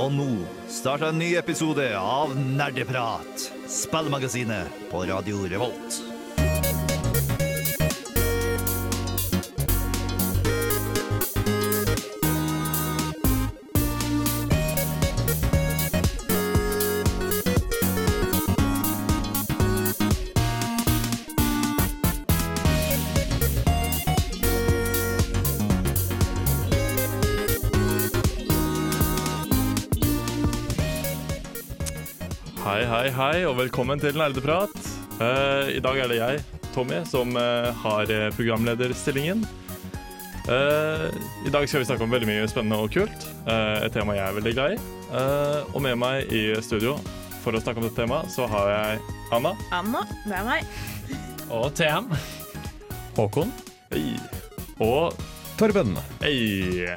Og nå starter en ny episode av Nerdeprat, spillmagasinet på Radio Revolt. Hei, hei, og velkommen til Nerdeprat. Uh, I dag er det jeg, Tommy, som uh, har eh, programlederstillingen. Uh, I dag skal vi snakke om veldig mye spennende og kult. eh, et tema jeg er veldig glad i. Eh, og med meg i studio for å snakke om dette temaet, så har jeg Anna. Anna, det er meg. Og TM. Håkon. Hey. Og Torben. hei.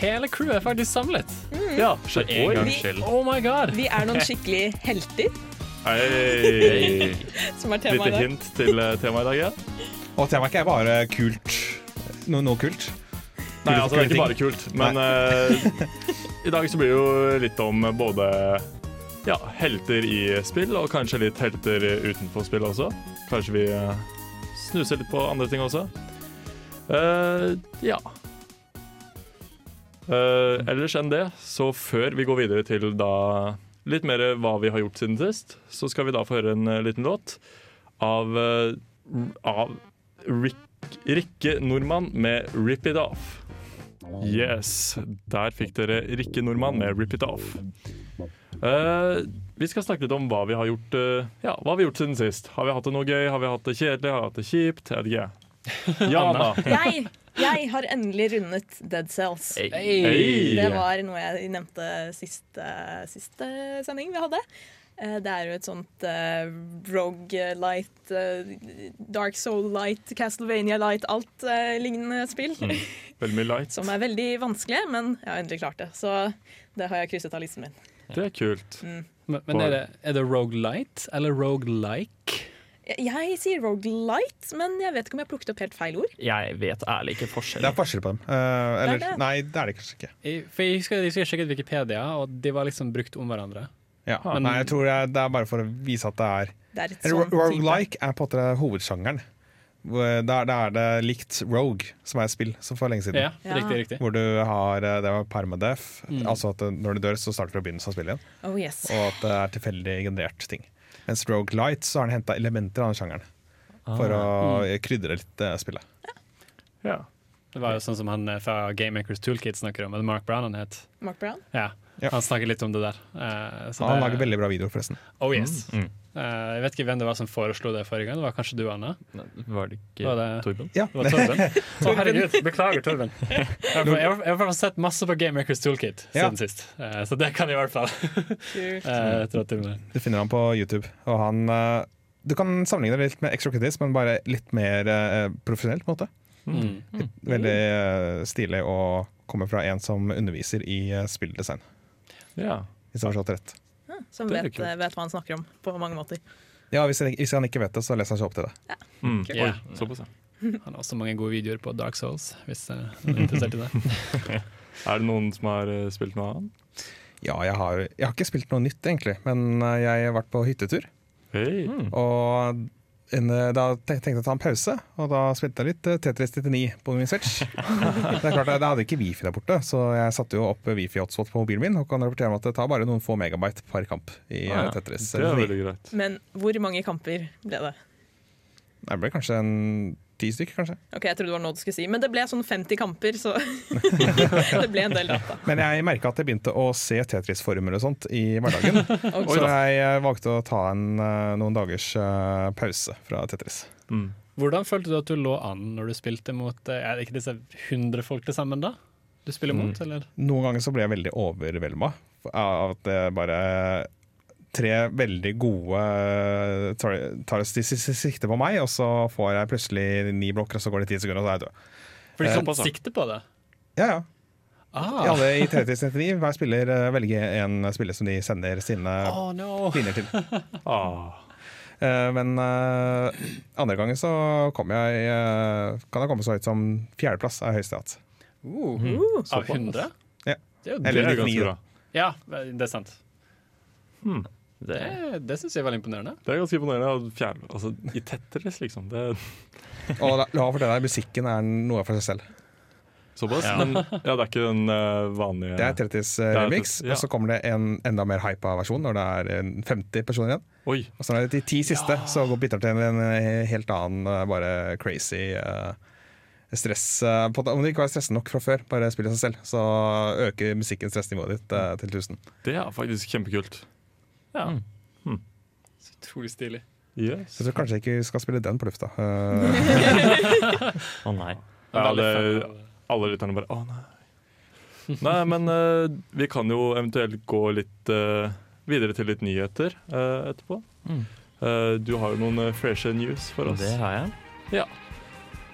Hele crewet er faktisk samlet. Ja, For en oi. gangs skyld. Oh my god. Vi er noen skikkelig helter, Hei. som er temaet Lite i dag. hint til eh, temaet i dag, ja. Og temaet er ikke bare kult. Noe, noe kult. Nei, altså, det er ikke bare kult, men uh, i dag så blir det jo litt om både ja, helter i spill, og kanskje litt helter utenfor spill også. Kanskje vi uh, snuser litt på andre ting også. Uh, ja. Eh, ellers enn det, så før vi går videre til da litt mer hva vi har gjort siden sist, så skal vi da få høre en eh, liten låt av, eh, av Rick, Rikke Nordmann med 'Rip It Off'. Yes, der fikk dere Rikke Nordmann med 'Rip It Off'. Uh, vi skal snakke litt om hva vi har gjort Ja, hva har gjort siden sist. Har vi hatt det noe gøy? Har vi hatt det kjedelig? Har vi hatt det kjipt? Jeg vet ikke. Jana. Jeg, jeg har endelig rundet Dead Cells. Hey. Det var noe jeg nevnte siste, siste sending vi hadde. Eh, Det er jo et sånt uh, Rogue-light, Dark Soul-light, Castlevania-light, alt uh, lignende spill. Veldig mye light. Som er veldig vanskelig, men jeg har endelig klart det. Så det har jeg krysset av listen min. Det er kult. Men, men er det, er det roguelite eller roguelike? Jeg, sier Rogue-light, men jeg vet ikke om jeg plukket opp helt feil ord. Jeg vet ærlig ikke forskjell. Det er forskjell på dem. Uh, eller, Det er det. nei, det er det kanskje ikke. For jeg husker jeg sjekket Wikipedia, og de var liksom brukt om hverandre. Ja. Men- nei, jeg tror jeg, det er bare for å vise at det er Det er et sånn er på en måte hovedsjangeren. Da er det likt Rogue, som er et spill som for lenge siden. Ja, Ja. riktig, riktig. Hvor du har eh, det var permadeath, Mm. altså at eh, når du dør, så starter du å begynne å spille igjen. Oh yes. Og at det er tilfeldig generert ting. Mens light så har han henta elementer av den sjangeren for å krydre litt uh, spillet. Ja. Det var jo sånn som han eh, fra Game Makers Toolkit snakker om, Mark Brown han het. Mark Brown. Ja. Ja. Han snakker litt om det der. Uh, så Han det- lager veldig bra videoer, forresten. Oh yes. Mm. Eh, jeg vet ikke hvem det var som foreslo det forrige gang. Det var kanskje du, Anne? Var det ikke Var det, Torben? Ja. det var Torben? Å, herregud, beklager, Torben. Jeg har i hvert fall sett masse på Game Makers Toolkit Ja. siden sist, Eh, så det kan jeg i hvert fall eh. Du finner han på YouTube. Og han Du kan sammenligne det litt med Extra Kitties, men bare litt mer profesjonelt. på en måte Mm. Veldig eh, stilig å komme fra en som underviser i spilldesign. ja. Hvis jeg har forstått rett. Som vet, vet hva han snakker om på mange måter. Ja, hvis, han, hvis han ikke vet det, så leser han seg opp til det. Mm. Ja. Oi, såpass, ja. Han har også mange gode videoer på Dark Souls, hvis noen er interessert i det. Er det noen som har eh, spilt noe annet? Ja, jeg har, jeg har ikke spilt noe nytt, egentlig, men eh, jeg har vært på hyttetur. Hei. Og en, eh, da tenkte jeg å ta en pause, og da spilte jeg litt eh, Tetris 99 på min Switch. det er klart, jeg hadde ikke wifi der borte, så jeg satte jo opp wifi-hotspot på mobilen min og kan rapportere om at det tar bare noen få megabyte per kamp i eh, Ah, ja. Tetris. Det er 99. greit. Men hvor mange kamper ble det? Det ble kanskje en ti stykker, kanskje. Ok, Jeg trodde det var noe du skulle si, men det ble sånn 50 kamper, så det ble en del data. Men jeg merka at jeg begynte å se Tetris-former og sånt i hverdagen. Og så jeg eh, valgte å ta en, eh, noen dagers eh, pause fra Tetris. Mm. Hvordan følte du at du lå an når du spilte mot Er det ikke disse 100 folk til sammen, da? Du spiller mot, Mm. eller? Noen ganger så ble jeg veldig overvelda av at det bare Tre veldig gode eh, tar, sikte på meg, og så får jeg plutselig ni blokker, og så går det ti sekunder, og så er jeg død. For de Eh, kan såpass, sikte på det? Ja, ja. Ah. I alle i Tetris 99, hver spiller eh, velger en spiller som de sender sine Oh, no. til. Ah. Eh, Men eh, andre gangen så kom jeg eh, kan jeg komme så høyt som fjerdeplass er høyeste jeg har hatt. Uh, Uh, av 100? Ja. Det er jo Eller Det er 99, ganske da. bra. Ja, det er sant. Hmm. Det, Det, syns jeg er veldig imponerende. Det er ganske imponerende. å Altså, I Tetris, liksom. Det Og la, la meg fortelle deg, musikken er noe for seg selv. såpass. Ja. Men ja, det er ikke den uh, vanlige Det er Tetris uh, eh, er remix, ja. og så kommer det en enda mer hypa versjon når det er eh, 50 personer igjen. Oi. Og så er det de ti siste, så går bytter til en eh, helt annen, eh, bare crazy uh, stress. eh, på, om det ikke var stressende nok fra før, bare spill i seg selv, så øker musikken stressnivået ditt eh, til 1000. Det er faktisk kjempekult. Ja. Mm. Så utrolig stilig. Yes. Jeg tror kanskje jeg ikke skal spille den på lufta. Eh, Å nei. Ja, av- alle lytterne bare Å, nei. Nei, men uh, vi kan jo eventuelt gå litt uh, videre til litt nyheter etterpå. Mm. Eh, du har jo noen uh, freshe news for oss. Det har jeg.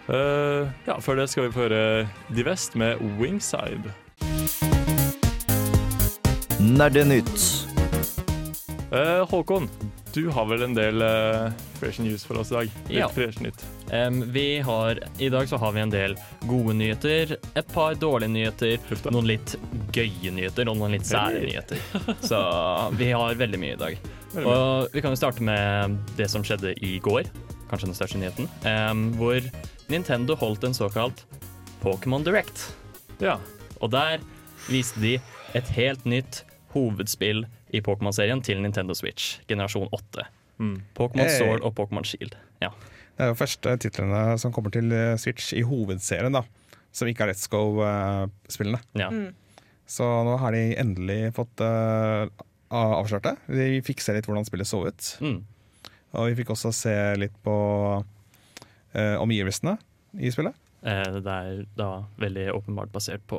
Eh, ja, Før det skal vi få høre Divest med Wingside. Nerdenytt. Eh, Håkon, du har vel en del uh, fresh news for oss i dag? Litt Ja. fresh nytt. Um, vi har, I dag så har vi en del gode nyheter, et par dårlige nyheter, Huff noen litt gøye nyheter og noen litt sære nyheter. Så vi har veldig mye i dag. Mye. Og vi kan jo starte med det som skjedde i går, kanskje den største nyheten, um, hvor Nintendo holdt en såkalt Pokémon Direct. Ja. Og der viste de et helt nytt hovedspill i Pokémon-serien til Nintendo Switch, generasjon 8. Mm. Pokémon Hey. Sword og Pokémon Shield. Ja. Det er jo første titlene som kommer til eh, Switch i hovedserien, da. Som ikke er Let's Go-spillene. ja. Mm. Så nå har de endelig fått uh, avslørt det. Vi fikk se litt hvordan spillet så ut. Mm. Og vi fikk også se litt på uh, omgivelsene i spillet. Eh, Det er da veldig åpenbart basert på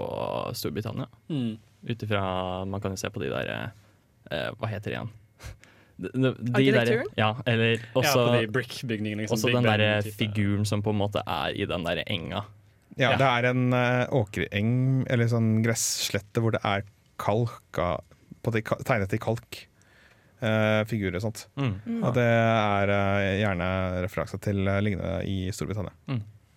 Storbritannia. Mm. Ut ifra Man kan jo se på de der eh, Hva heter det igjen? De, de, de Arkitekturen? ja, eller ja, også, de. Liksom, også den Ben derre figuren som på en måte er i den derre enga. Ja, Ja. Det er en uh, åkereng, eller sånn gresslette, hvor det er kalka på de, tegnet i kalk. Uh, figurer og sånt. Mm. Mm. Og det er uh, gjerne referanse til lignende i Storbritannia.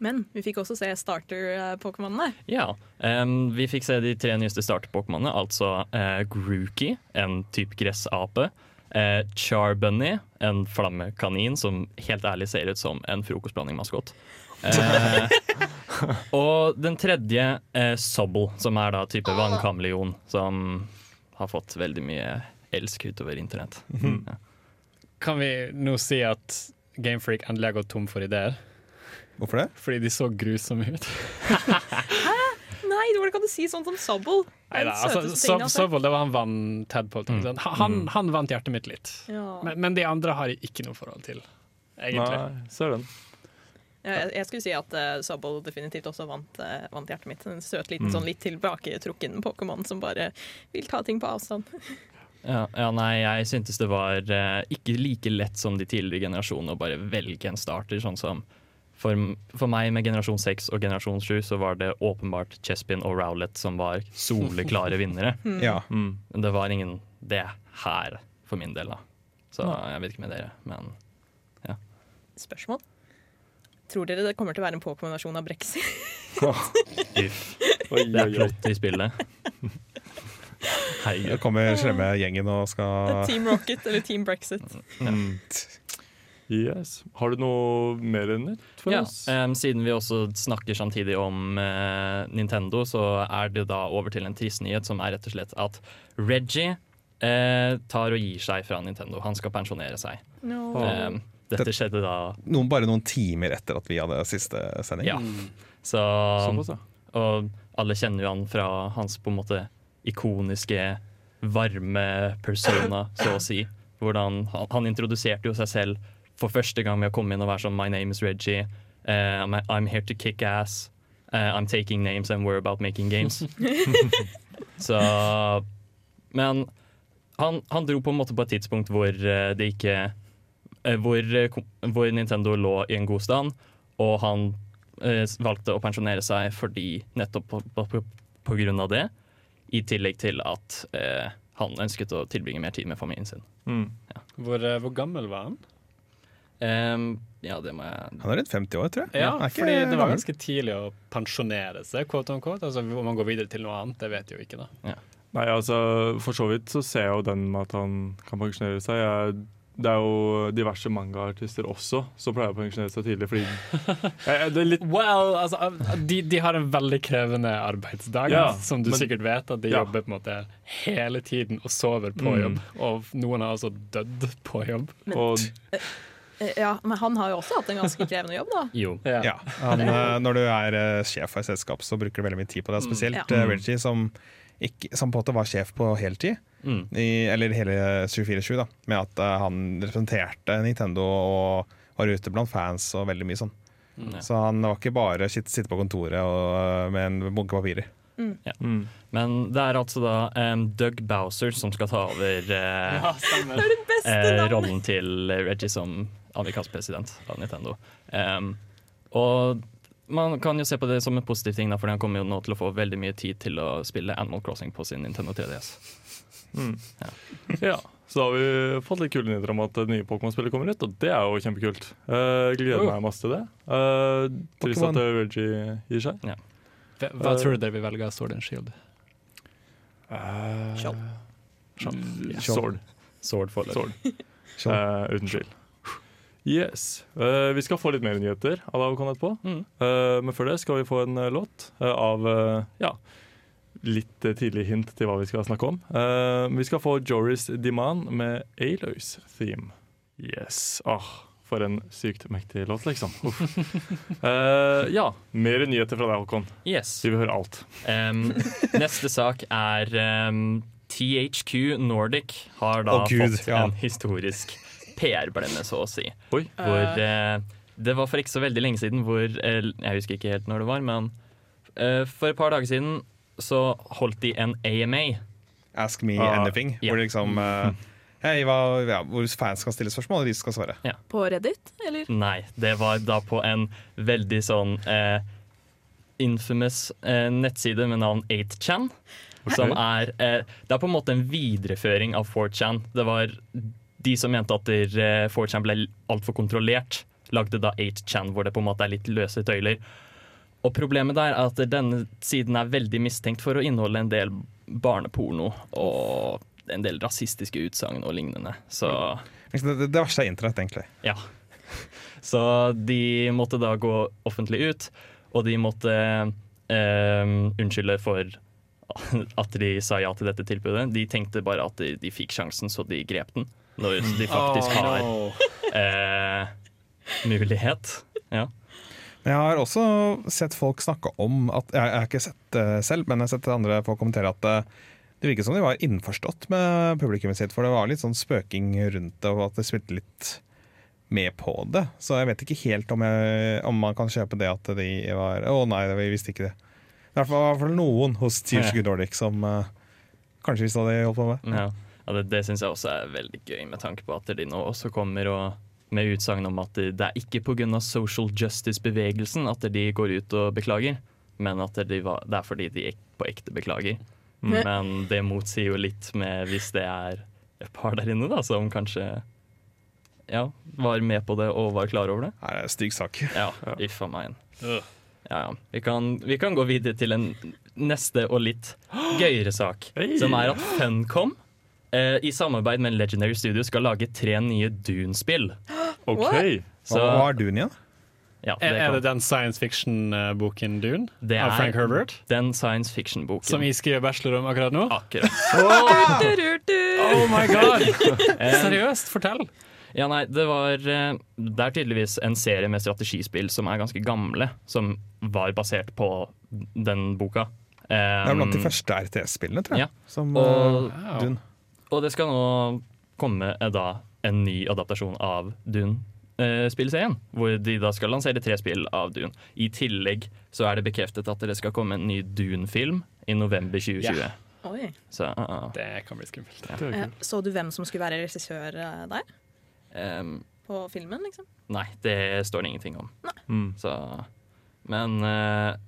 Men vi fikk også se starter-pokémonene. Ja. um, vi fikk se de tre nyeste starter-pokémonene, altså uh, Grookey, en type gressape. Uh, Charbunny, en flammekanin som helt ærlig ser ut som en frokostblanding-maskot. Uh, og den tredje, uh, Sobble, som er da type vannkameleon, som har fått veldig mye elsk utover internett. Ja. Kan vi nå si at Gamefreak endelig har gått tom for ideer? Hvorfor det? Fordi de så grusomme ut. Hæ? Nei, hvordan kan du si sånn som Sobble? Altså, Sob-. Sobble, det var han vant Tadpole. Mm. Han, han, han vant hjertet mitt litt. Ja. Men, men de andre har jeg ikke noe forhold til, egentlig. Nei. Ja, Jeg, jeg skulle si at uh, Sobble definitivt også vant, uh, vant hjertet mitt. En søt liten Mm. sånn litt tilbaketrukken Pokémon som bare vil ta ting på avstand. Ja, ja, nei, jeg syntes det var uh, ikke like lett som de tidligere generasjonene å bare velge en starter. Sånn som for, for meg med generasjon 6 og generasjon 7 så var det åpenbart Chespin og Rowlett som var soleklare vinnere. Ja. Mm. Men det var ingen det her for min del, da. Så jeg vet ikke med dere, men Spørsmål? Tror dere det kommer til å være en Pokémon-versjon av Brexit? Det er plott i spillet. Det kommer slemme gjengen og skal Team Rocket eller Team Brexit? Mm. Yes. Har du noe mer nytt for Ja, oss? Um, siden vi også snakker samtidig om uh, Nintendo, så er det da over til en trist nyhet, som er rett og slett at Reggie uh, tar og gir seg fra Nintendo. Han skal pensjonere seg. No. Um, dette skjedde da noen, bare noen timer etter at vi hadde siste sending. Ja. Mm. Så Såpass, ja. Og alle kjenner jo han fra hans på en måte ikoniske, varme persona, så å si. Hvordan han, han introduserte jo seg selv for første gang med å komme inn og være sånn My name is Reggie. Uh, I'm, I'm here to kick ass. Uh, I'm taking names and we're about making games. så Men han, han dro på en måte på et tidspunkt hvor eh, det ikke hvor, hvor Nintendo lå i en god stand, og han eh, valgte å pensjonere seg fordi nettopp på, på, på, på grunn av det. I tillegg til at eh, han ønsket å tilbringe mer tid med familien sin. Mm. Hvor, eh, hvor gammel var han? Em, ja, det må jeg Han er rundt 50 år, tror jeg. Ja, er fordi det var ganske tidlig å pensjonere seg. Quote on quote. Altså, om man går videre til noe annet, det vet jeg jo ikke. da Nei, altså For så vidt så ser jeg jo den med at han kan pensjonere seg. Jeg, det er jo diverse mangaartister også som pleier å pensjonere seg tidlig fordi jeg, Det er litt Well, altså, de, de har en veldig krevende arbeidsdag, Ja, som du men- sikkert vet. At de Ja. jobber på en måte hele tiden og sover på Mm. jobb. Og noen har altså dødd på jobb. Men, Og ja, men han har jo også hatt en ganske krevende jobb, da. Jo. Ja, han, eh, Når du er eh, sjef for et selskap, så bruker du veldig mye tid på det. Spesielt Ja. eh, Reggie, som, ikke, som på en måte var sjef på heltid. Mm. I, eller hele 24-7, da. Med at eh, han representerte Nintendo og var ute blant fans og veldig mye sånn. Ja. Så han var ikke bare sitte, sitte på kontoret og, eh, med en bunke papirer. mm. Men det er altså da um, Doug Bowser som skal ta over uh, ja, eh, rollen til Reggie som amerikansk president av Nintendo. Um, og man kan jo se på det som en positiv ting, for han kommer jo nå til å få veldig mye tid til å spille Animal Crossing på sin Nintendo 3DS. Mm. Ja, så da har vi fått litt kule nyheter om at det nye Pokémon-spillet kommer ut, og det er jo kjempekult. Uh, gleder meg masse til det. Uh, trist at eh, Reggie gir seg. Hva, hva tror du dere vil velge av Sword and Shield? Uh, Skjold. Sword. Sword Sword. Så, Eh, uten tvil. Yes. Uh, vi skal få litt mer nyheter av Avcon etterpå. Mm. Uh, men før det skal vi få en uh, låt av ja, litt tidlig hint til hva vi skal snakke om. Eh, vi skal få Joris Diman med Aloys Theme. Yes. Ah, for en sykt mektig låt, liksom. Uff. Eh, ja, mer nyheter fra deg, Håkon. Yes. Vi vil høre alt. Um, neste sak er um, THQ Nordic har da oh, Gud, fått ja. en historisk PR-blemme, så å si. Oi. Hvor eh, Det var for ikke så veldig lenge siden hvor eh, Jeg husker ikke helt når det var, men eh, for et par dager siden så holdt de en AMA. Ask me Ah, anything. ja. Hvor, det liksom, eh, hei, hva, ja, hvor fans skal stille spørsmål, og de skal svare. På Reddit, eller? Nei, det var da på en veldig sånn eh, infamous eh, nettside med navn 8chan. Som er eh, Det er på en måte en videreføring av 4chan. Det var de som mente at eh, 4chan ble altfor kontrollert, lagde da 8chan, hvor det på en måte er litt løse tøyler. Og problemet der er at denne siden er veldig mistenkt for å inneholde en del barneporno og en del rasistiske utsagn og lignende. Så Det, det, det verste er internett, egentlig. ja. Så de måtte da gå offentlig ut, og de måtte eh, unnskylde for at de sa ja til dette tilbudet. De tenkte bare at de, de fikk sjansen, så de grep den. Når de faktisk har eh, mulighet. Ja. Jeg har også sett folk snakke om at Jeg, jeg har ikke sett det selv, men jeg har sett andre folk kommentere at det, det virket som de var innforstått med publikummet sitt, for det var litt sånn spøking rundt det, og at det spilte litt med på det. Så jeg vet ikke helt om, jeg, om man kan kjøpe det at de var Å nei, vi visste ikke det. Det er i hvert fall- i hvert fall noen hos Tears Good Nordic som uh, kanskje visste hva de holdt på med. Ja. Ja, det det syns jeg også er veldig gøy, med tanke på at de nå også kommer og med utsagn om at det er ikke pga. social justice-bevegelsen at de går ut og beklager, men at de var, det er fordi de på ekte beklager. Mm. Men det motsier jo litt med hvis det er et par der inne da, som kanskje ja, var med på det og var klar over det. Nei, det er en stygg sak. Ja, uff a meg. Ja, ja. Vi, kan, vi kan gå videre til en neste og litt gøyere sak, som er at Funcom i samarbeid med Legendary Studio skal lage tre nye Dune-spill. OK. Hva, hva er Dune igjen? ja, Er, er det den science fiction-boken Dune? det av Frank er Herbert? den science fiction-boken. Som jeg skriver bachelor om akkurat nå? Akkurat. Du-du-du. Oh my god! Seriøst, fortell! Ja, nei, det var eh, Det er tydeligvis en serie med strategispill som er ganske gamle, som var basert på den boka. Det er blant de Um, første RTS-spillene, tror jeg. ja. Som Og- eh, Dune. Og det skal nå komme eh, da en ny adaptasjon av Dune-spillserien. hvor de da skal lansere tre spill av Dune. I tillegg så er det bekreftet at det skal komme en ny Dune-film i november 2020. Ja. Oi. Så uh, uh, Det kan bli skummelt. Ja. Eh. Så du hvem som skulle være regissør eh, der? um, På filmen, liksom? Nei, det står det ingenting om. Mm. Så Men uh,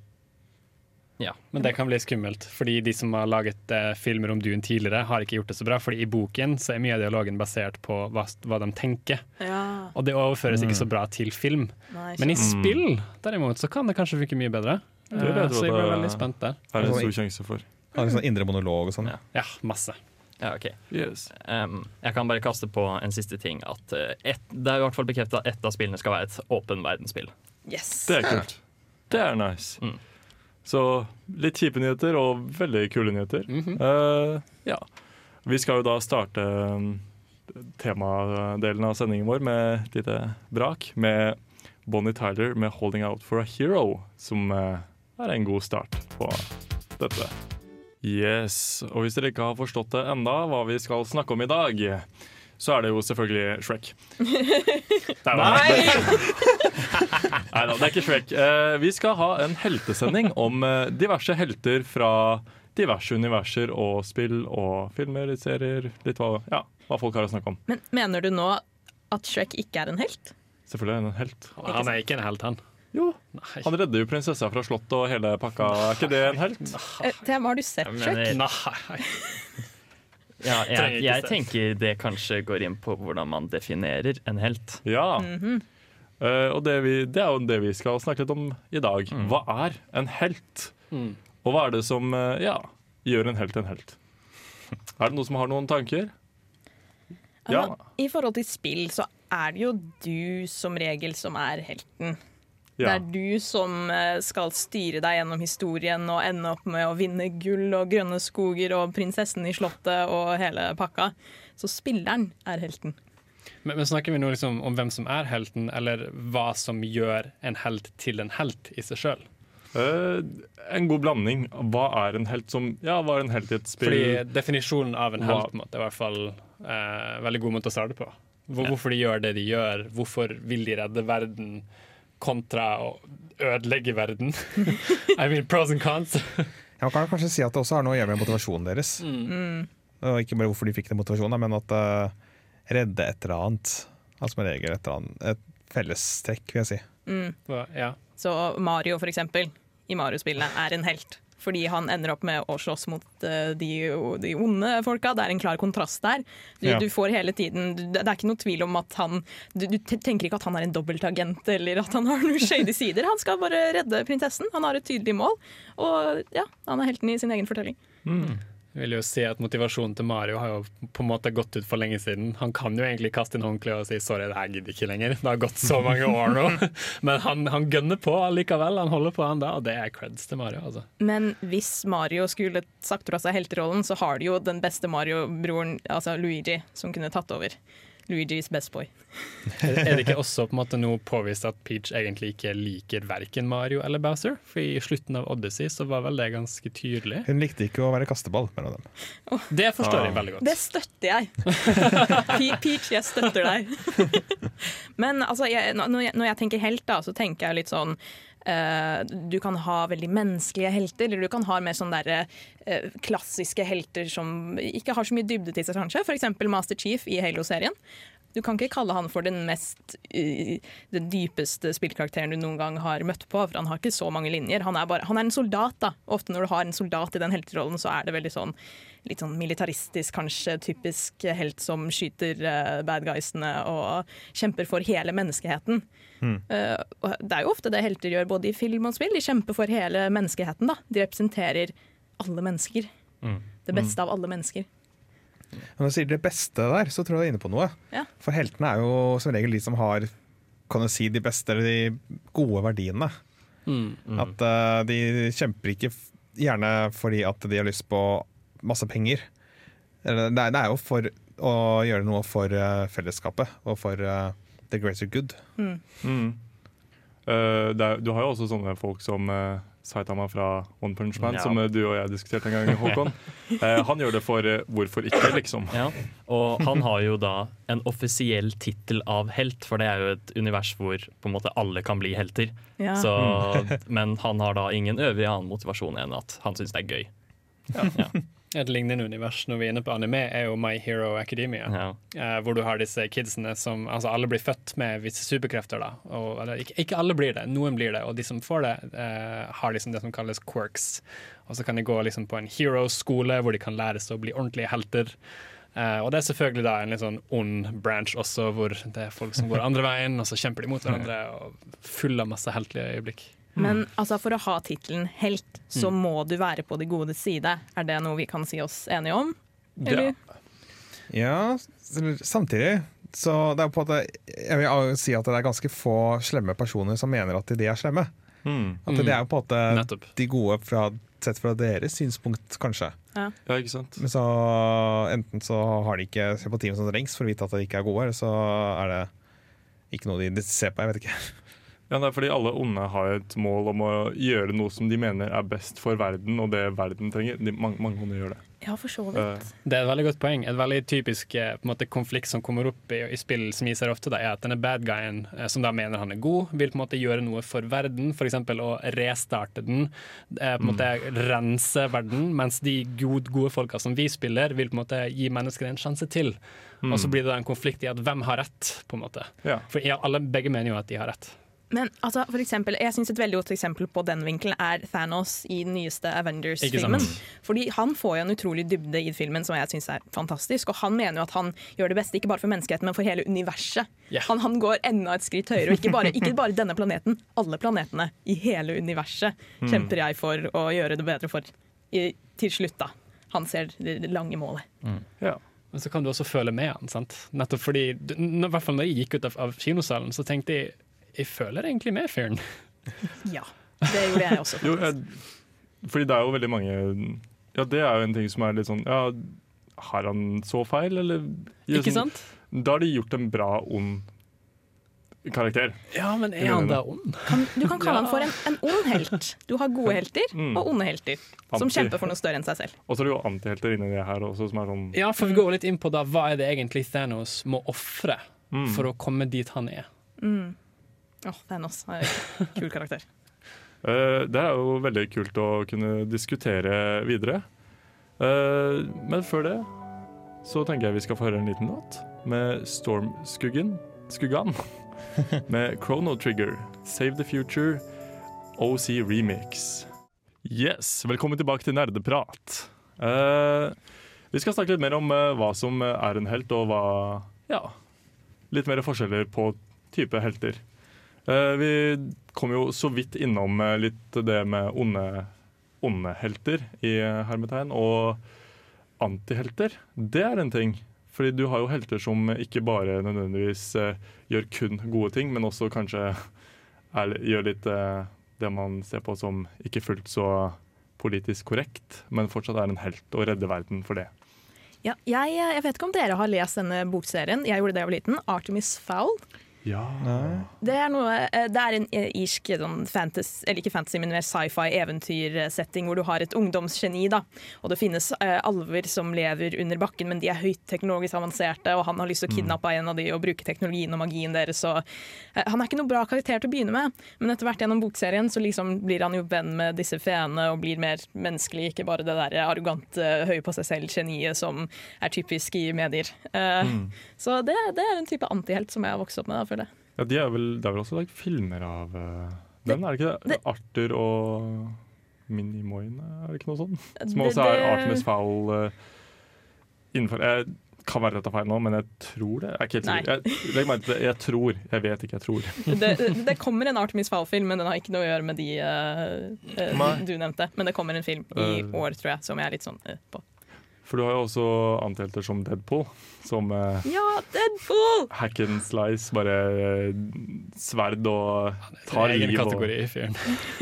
Men det kan bli skummelt, fordi de som har laget eh, filmer om Dune tidligere, har ikke gjort det så bra. Fordi i boken så er mye av dialogen basert på hva, hva de tenker, Ja. og det overføres ikke så bra til film. Nei, Men i Mm. spill, derimot, så kan det kanskje funke mye bedre. Det Eh, vet så jeg ble veldig spent der. Er en stor sjanse for. Har en sånn indre monolog og sånn. Ja. Ja, masse. Ja, ok. Yes. Um, jeg kan bare kaste på en siste ting. At et, det er i hvert fall bekrefta at ett av spillene skal være et åpen verdensspill. Yes. Det er kult. Det er nice. Mm. Så litt kjipe nyheter og veldig kule nyheter. Mm -hmm. uh, ja. Vi skal jo da starte um, temadelen av sendingen vår med et lite brak med Bonnie Tyler med 'Holding Out for a Hero', som eh, er en god start på dette. Yes, og hvis dere ikke har forstått det enda, hva vi skal snakke om i dag, så er det jo selvfølgelig Shrek. Nei! Nei da, det er ikke Shrek. Eh, vi skal ha en heltesending om eh, diverse helter fra diverse universer og spill og filmer, litt serier, litt hva, ja, hva folk har å snakke om. Men mener du nå at Shrek ikke er en helt? Selvfølgelig er han en helt. Han er ikke en helt, han. Jo, Nei. han redder jo prinsessa fra slottet og hele pakka. Er ikke det en helt? Eh, Tem, har du sett Shrek? Nei. Ja, jeg, jeg tenker det kanskje går inn på hvordan man definerer en helt. Ja. mm -hmm. uh, og det, vi, det er jo det vi skal snakke litt om i dag. Mm. Hva er en helt? Mm. Og hva er det som uh, ja, gjør en helt en helt? Er det noen som har noen tanker? Ja. Altså, I forhold til spill så er det jo du som regel som er helten. Det er du som eh, skal styre deg gjennom historien og ende opp med å vinne gull og grønne skoger og prinsessen i slottet og hele pakka. Så spilleren er helten. Men, men snakker vi nå liksom om hvem som er helten, eller hva som gjør en helt til en helt i seg sjøl? Uh, en god blanding. Hva er en helt som Ja, hva er en helt i et spill? Fordi definisjonen av en helt en måte, er i hvert fall uh, veldig god måte å starte på. Hvor, Hvorfor de gjør det de gjør, hvorfor vil de redde verden kontra å ødelegge verden. I mean pros and cons. Ja, Man kan kanskje si at det også har noe å gjøre med motivasjonen deres. Mm. Og ikke bare hvorfor de fikk den motivasjonen, men at uh, redde et eller annet. Altså med regel et, eller annet, et fellestrekk, vil jeg si. Mm. Ja. Så Mario, for eksempel, i Mario-spillene er en helt. Fordi han ender opp med å slåss mot eh, de, de onde folka. Det er en klar kontrast der. Du, Ja. du får hele tiden Det er ikke noe tvil om at han du, du tenker ikke at han er en dobbeltagent eller at han har noen shady sider. Han skal bare redde prinsessen. Han har et tydelig mål. Og ja, han er helten i sin egen fortelling. Mm. Jeg vil jo si at Motivasjonen til Mario har jo på en måte gått ut for lenge siden. Han kan jo egentlig kaste inn håndkleet og si 'sorry, det her gidder ikke lenger'. Det har gått så mange år nå. Men han, han gønner på allikevel. Han holder på enda, og det er creds til Mario. altså. Men hvis Mario skulle sagt fra seg helterollen, så har de jo den beste Mario-broren, altså Luigi, som kunne tatt over. Luigi's best boy. Er det ikke også på en måte nå påvist at Peach egentlig ikke liker verken Mario eller Bowser? For i slutten av Odyssey så var vel det ganske tydelig. Hun likte ikke å være kasteball mellom dem. Det forstår Ah. jeg veldig godt. Det støtter jeg. Peach, jeg støtter deg. Men altså, jeg, når, jeg, når jeg tenker helt, da, så tenker jeg litt sånn Du kan ha veldig menneskelige helter, eller du kan ha mer sånn derre eh, klassiske helter som ikke har så mye dybde til seg, kanskje. F.eks. Master Chief i Halo-serien. Du kan ikke kalle han for den mest eh, den dypeste spillkarakteren du noen gang har møtt på, for han har ikke så mange linjer. Han er, bare, han er en soldat, da. Ofte når du har en soldat i den helterollen, så er det veldig sånn litt sånn militaristisk, kanskje typisk helt som skyter eh, bad guysene og kjemper for hele menneskeheten. Eh, og det er jo ofte det helter gjør både i film og spill. De kjemper for hele menneskeheten. da. De representerer alle mennesker. Det beste av alle mennesker. Når du sier det beste der, så tror jeg du er inne på noe. Ja. For heltene er jo som regel de som har kan du si, de beste eller de gode verdiene. Mm. At uh, de kjemper ikke gjerne fordi at de har lyst på masse penger. Det er, det er jo for å gjøre noe for eh, fellesskapet og for eh, the greater good. Mm. Eh, det er, du har jo også sånne folk som uh, Saitama fra One Punch Man, Ja. som eh, du og jeg diskuterte en gang, Håkon. Eh, han gjør det for eh, hvorfor ikke, liksom. Ja, og han har jo da en offisiell tittel av helt, for det er jo et univers hvor på en måte alle kan bli helter. Ja. Så, men han har da ingen øvrig annen motivasjon enn at han syns det er gøy. Et lignende univers når vi er inne på anime, er jo My Hero Academia. Ja. eh, hvor du har disse kidsene som Altså, alle blir født med visse superkrefter, da. Og, eller, ikke, ikke alle blir det, noen blir det. Og de som får det, eh, har liksom det som kalles quirks. Og så kan de gå liksom på en hero-skole hvor de kan lære seg å bli ordentlige helter. Uh, og det er selvfølgelig da en litt sånn ond branch også, hvor det er folk som går andre veien, og så kjemper de mot hverandre, og full av masse heltelige øyeblikk. Men altså, for å ha tittelen helt, så Mm. må du være på de godes side. Er det noe vi kan si oss enige om? Eller? Ja, ja, samtidig så det er på at Jeg vil si at det er ganske få slemme personer som mener at de er slemme. Mm. At det er på en måte Nettopp. de gode fra, sett fra deres synspunkt, kanskje. Ja, ikke sant? Men så enten så har de ikke sympatien som trengs for å vite at de ikke er gode, eller så er det ikke noe de ser på. Jeg vet ikke. Ja, det er fordi alle onde har et mål om å gjøre noe som de mener er best for verden, og det verden trenger. De, mange, mange onde gjør det. Ja, for så vidt. Eh, Det er et veldig godt poeng. Et veldig typisk eh, på måte, konflikt som kommer opp i, i spill som jeg ser ofte, da, er at denne bad guyen, eh, som da mener han er god, vil på en måte gjøre noe for verden, f.eks. å restarte den, på en måte rense verden, mens de gode, gode folka som vi spiller, vil på en måte gi mennesker en sjanse til. Og så blir det da en konflikt i at hvem har rett, på en måte. ja. For ja, alle, begge mener jo at de har rett. Men altså, for eksempel, jeg synes et veldig godt eksempel på den vinkelen er Thanos i den nyeste Avengers-filmen. Fordi Han får jo en utrolig dybde i filmen som jeg syns er fantastisk. Og han mener jo at han gjør det beste ikke bare for menneskeheten, men for hele universet. Yeah. Han, han går enda et skritt høyere. Og ikke bare, ikke bare denne planeten, alle planetene i hele universet kjemper jeg for å gjøre det bedre for. I, til slutt, da. Han ser det, lange målet. ja. Men så kan du også føle med han. sant? Nettopp fordi, I hvert fall når jeg gikk ut av, av kinosalen, så tenkte jeg jeg føler egentlig med fyren. Ja, det gjorde jeg også. Jo, jeg, fordi det er jo veldig mange Ja, det er jo en ting som er litt sånn Ja, har han så feil, eller Ikke sånn- sant? Da har de gjort en bra ond karakter. Ja, men er han da ond? Kan, du kan kalle Ja. han for en, en ond helt. Du har gode helter Mm. og onde helter. Som Anti. kjemper for noe større enn seg selv. Og så er det jo antihelter inni det her også, som er sånn Ja, for vi går litt inn på da, hva er det egentlig Thanos må ofre mm. for å komme dit han er. Mm. Åh, Thanos er en kul karakter. uh, Det er jo veldig kult å kunne diskutere videre. Uh, Men før det så tenker jeg vi skal få høre en liten låt med Stormskuggen Skuggan med Chrono Trigger, Save the Future, OC Remix. Yes, velkommen tilbake til Nerdeprat. Uh, vi skal snakke litt mer om uh, hva som er en helt, og hva Ja, litt mer forskjeller på type helter. Eh, vi kom jo så vidt innom eh, litt det med onde, onde helter i eh, hermetegn, og antihelter. Det er en ting. Fordi du har jo helter som ikke bare nødvendigvis gjør kun gode ting, men også kanskje er, gjør litt det man ser på som ikke fullt så politisk korrekt, men fortsatt er en helt og redder verden for det. Ja, jeg, jeg vet ikke om dere har lest denne bokserien. Jeg gjorde det da jeg var liten. Artemis Fowl. Ja. Det er, noe, eh, det er en eh, irsk sånn fantasy, eller ikke fantasy, men mer sci-fi eventyrsetting hvor du har et ungdomsgeni. da. Og det finnes eh, alver som lever under bakken, men de er høyteknologisk avanserte, og han har lyst til å kidnappe en av de og bruke teknologien og magien deres. Og, eh, han er ikke noe bra karakter til å begynne med, men etter hvert gjennom bokserien så liksom blir han jo venn med disse feene og blir mer menneskelig, ikke bare det der arrogante, høye på seg selv-geniet som er typisk i medier. Eh, Så det, det er en type antihelt som jeg har vokst opp med. da. Ja, de er vel, det er vel også like, filmer av uh, den, er det ikke det? det- Arthur og Minimoine, er det ikke noe sånt? Som også er Artemis Fowl uh, innenfor Jeg kan være rett og feil nå, men jeg tror det. Jeg er ikke helt sikker. Jeg. Jeg tror. Jeg vet ikke, jeg tror. det, det kommer en Artemis Fowl-film, men den har ikke noe å gjøre med de uh, eh, du nevnte. Men det kommer en film i Eh. år, tror jeg, som jeg er litt sånn eh, på. For du har jo også antihelter som Deadpool, som eh, Ja, Deadpool! hack and slice, bare eh, sverd og tar egen liv. Og, kategori, fyren.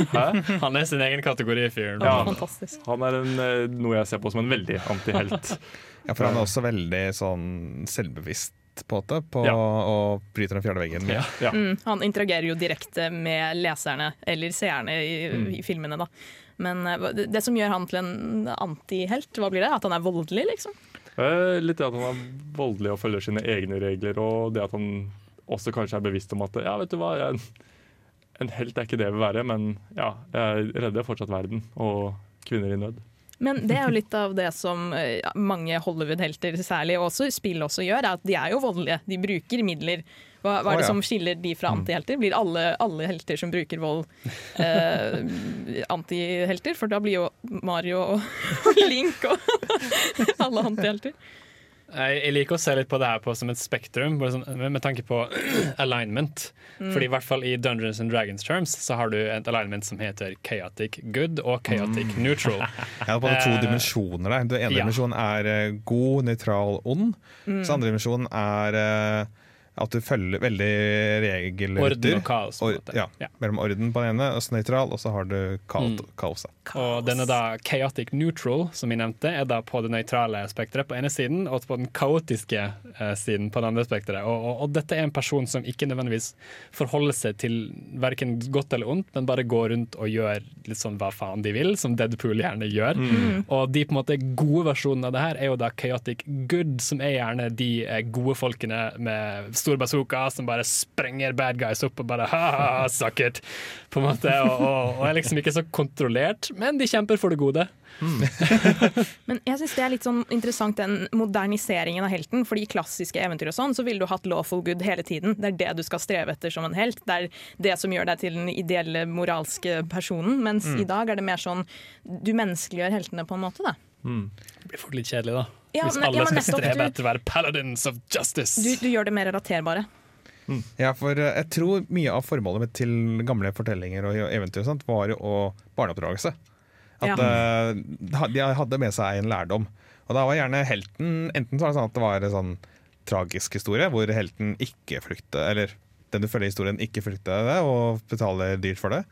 Han er sin egen kategori, i fyren. Ja. Fantastisk. Han er en, eh, noe jeg ser på som en veldig antihelt. Ja, for han er også veldig sånn selvbevisst på en på Ja. å bryte den fjerde veggen. Ja. Ja. Mm, han interagerer jo direkte med leserne, eller seerne, i, Mm. i filmene, da. Men eh, det, som gjør han til en antihelt, hva blir det? At han er voldelig, liksom? Litt det at han er voldelig og følger sine egne regler, og det at han også kanskje er bevisst om at ja, vet du hva, jeg, en helt er ikke det jeg vil være, men ja, jeg redder fortsatt verden og kvinner i nød. Men det er jo litt av det som eh, mange Hollywood-helter særlig, og også spill også gjør, er at de er jo voldelige. De bruker midler. Hva, hva er det ja. som skiller de fra antihelter? Blir alle, alle helter som bruker vold, eh, antihelter? For da blir jo Mario og Link og alle antihelter. Jeg, jeg liker å se litt på det her på som et spektrum, bare sånn, med, med tanke på alignment. Fordi i hvert fall i Dungeons and Dragons terms så har du et alignment som heter chaotic good og chaotic neutral. Jeg har bare to Eh, dimensjoner der. Den ene ja. dimensjonen er eh, god, nøytral, ond. Så andre dimensjonen er eh, at du følger veldig regelrytter. Orden og kaos. På en Or- ja, Ja. Mellom orden på den ene, og nøytral, og så har du kaos. Mm. kaos. Og den er da chaotic neutral, som vi nevnte, er da på det nøytrale spekteret på ene siden, og på den kaotiske eh, siden på den andre spekteret. Og, og, og dette er en person som ikke nødvendigvis forholder seg til verken godt eller ondt, men bare går rundt og gjør litt sånn hva faen de vil, som Deadpool gjerne gjør. Og de på en måte gode versjonene av det her er jo da chaotic good, som er gjerne de eh, gode folkene med stor bazooka som bare sprenger bad guys opp og bare ha-ha, suck it, på en måte, og, og, og er liksom ikke så kontrollert, men de kjemper for det gode. Men jeg synes det er litt sånn interessant den moderniseringen av helten. fordi i klassiske eventyr og sånn, så ville du hatt lawful good hele tiden. Det er det du skal streve etter som en helt. Det er det som gjør deg til den ideelle moralske personen. Mens i dag er det mer sånn du menneskeliggjør heltene på en måte. da. Det blir fort litt kjedelig, da. Ja, Hvis alle ja, skal strebe etter å være paladins of justice. Du, du gjør det mer relaterbare. Ja, for eh, jeg tror mye av formålet mitt til gamle fortellinger og eventyr sant, var jo å barneoppdragelse. At Ja. uh, de hadde med seg en lærdom. Og da var gjerne helten Enten så var det sånn at det var en sånn tragisk historie hvor helten ikke flykter, eller den du følger i historien, ikke flykter det og betaler dyrt for det.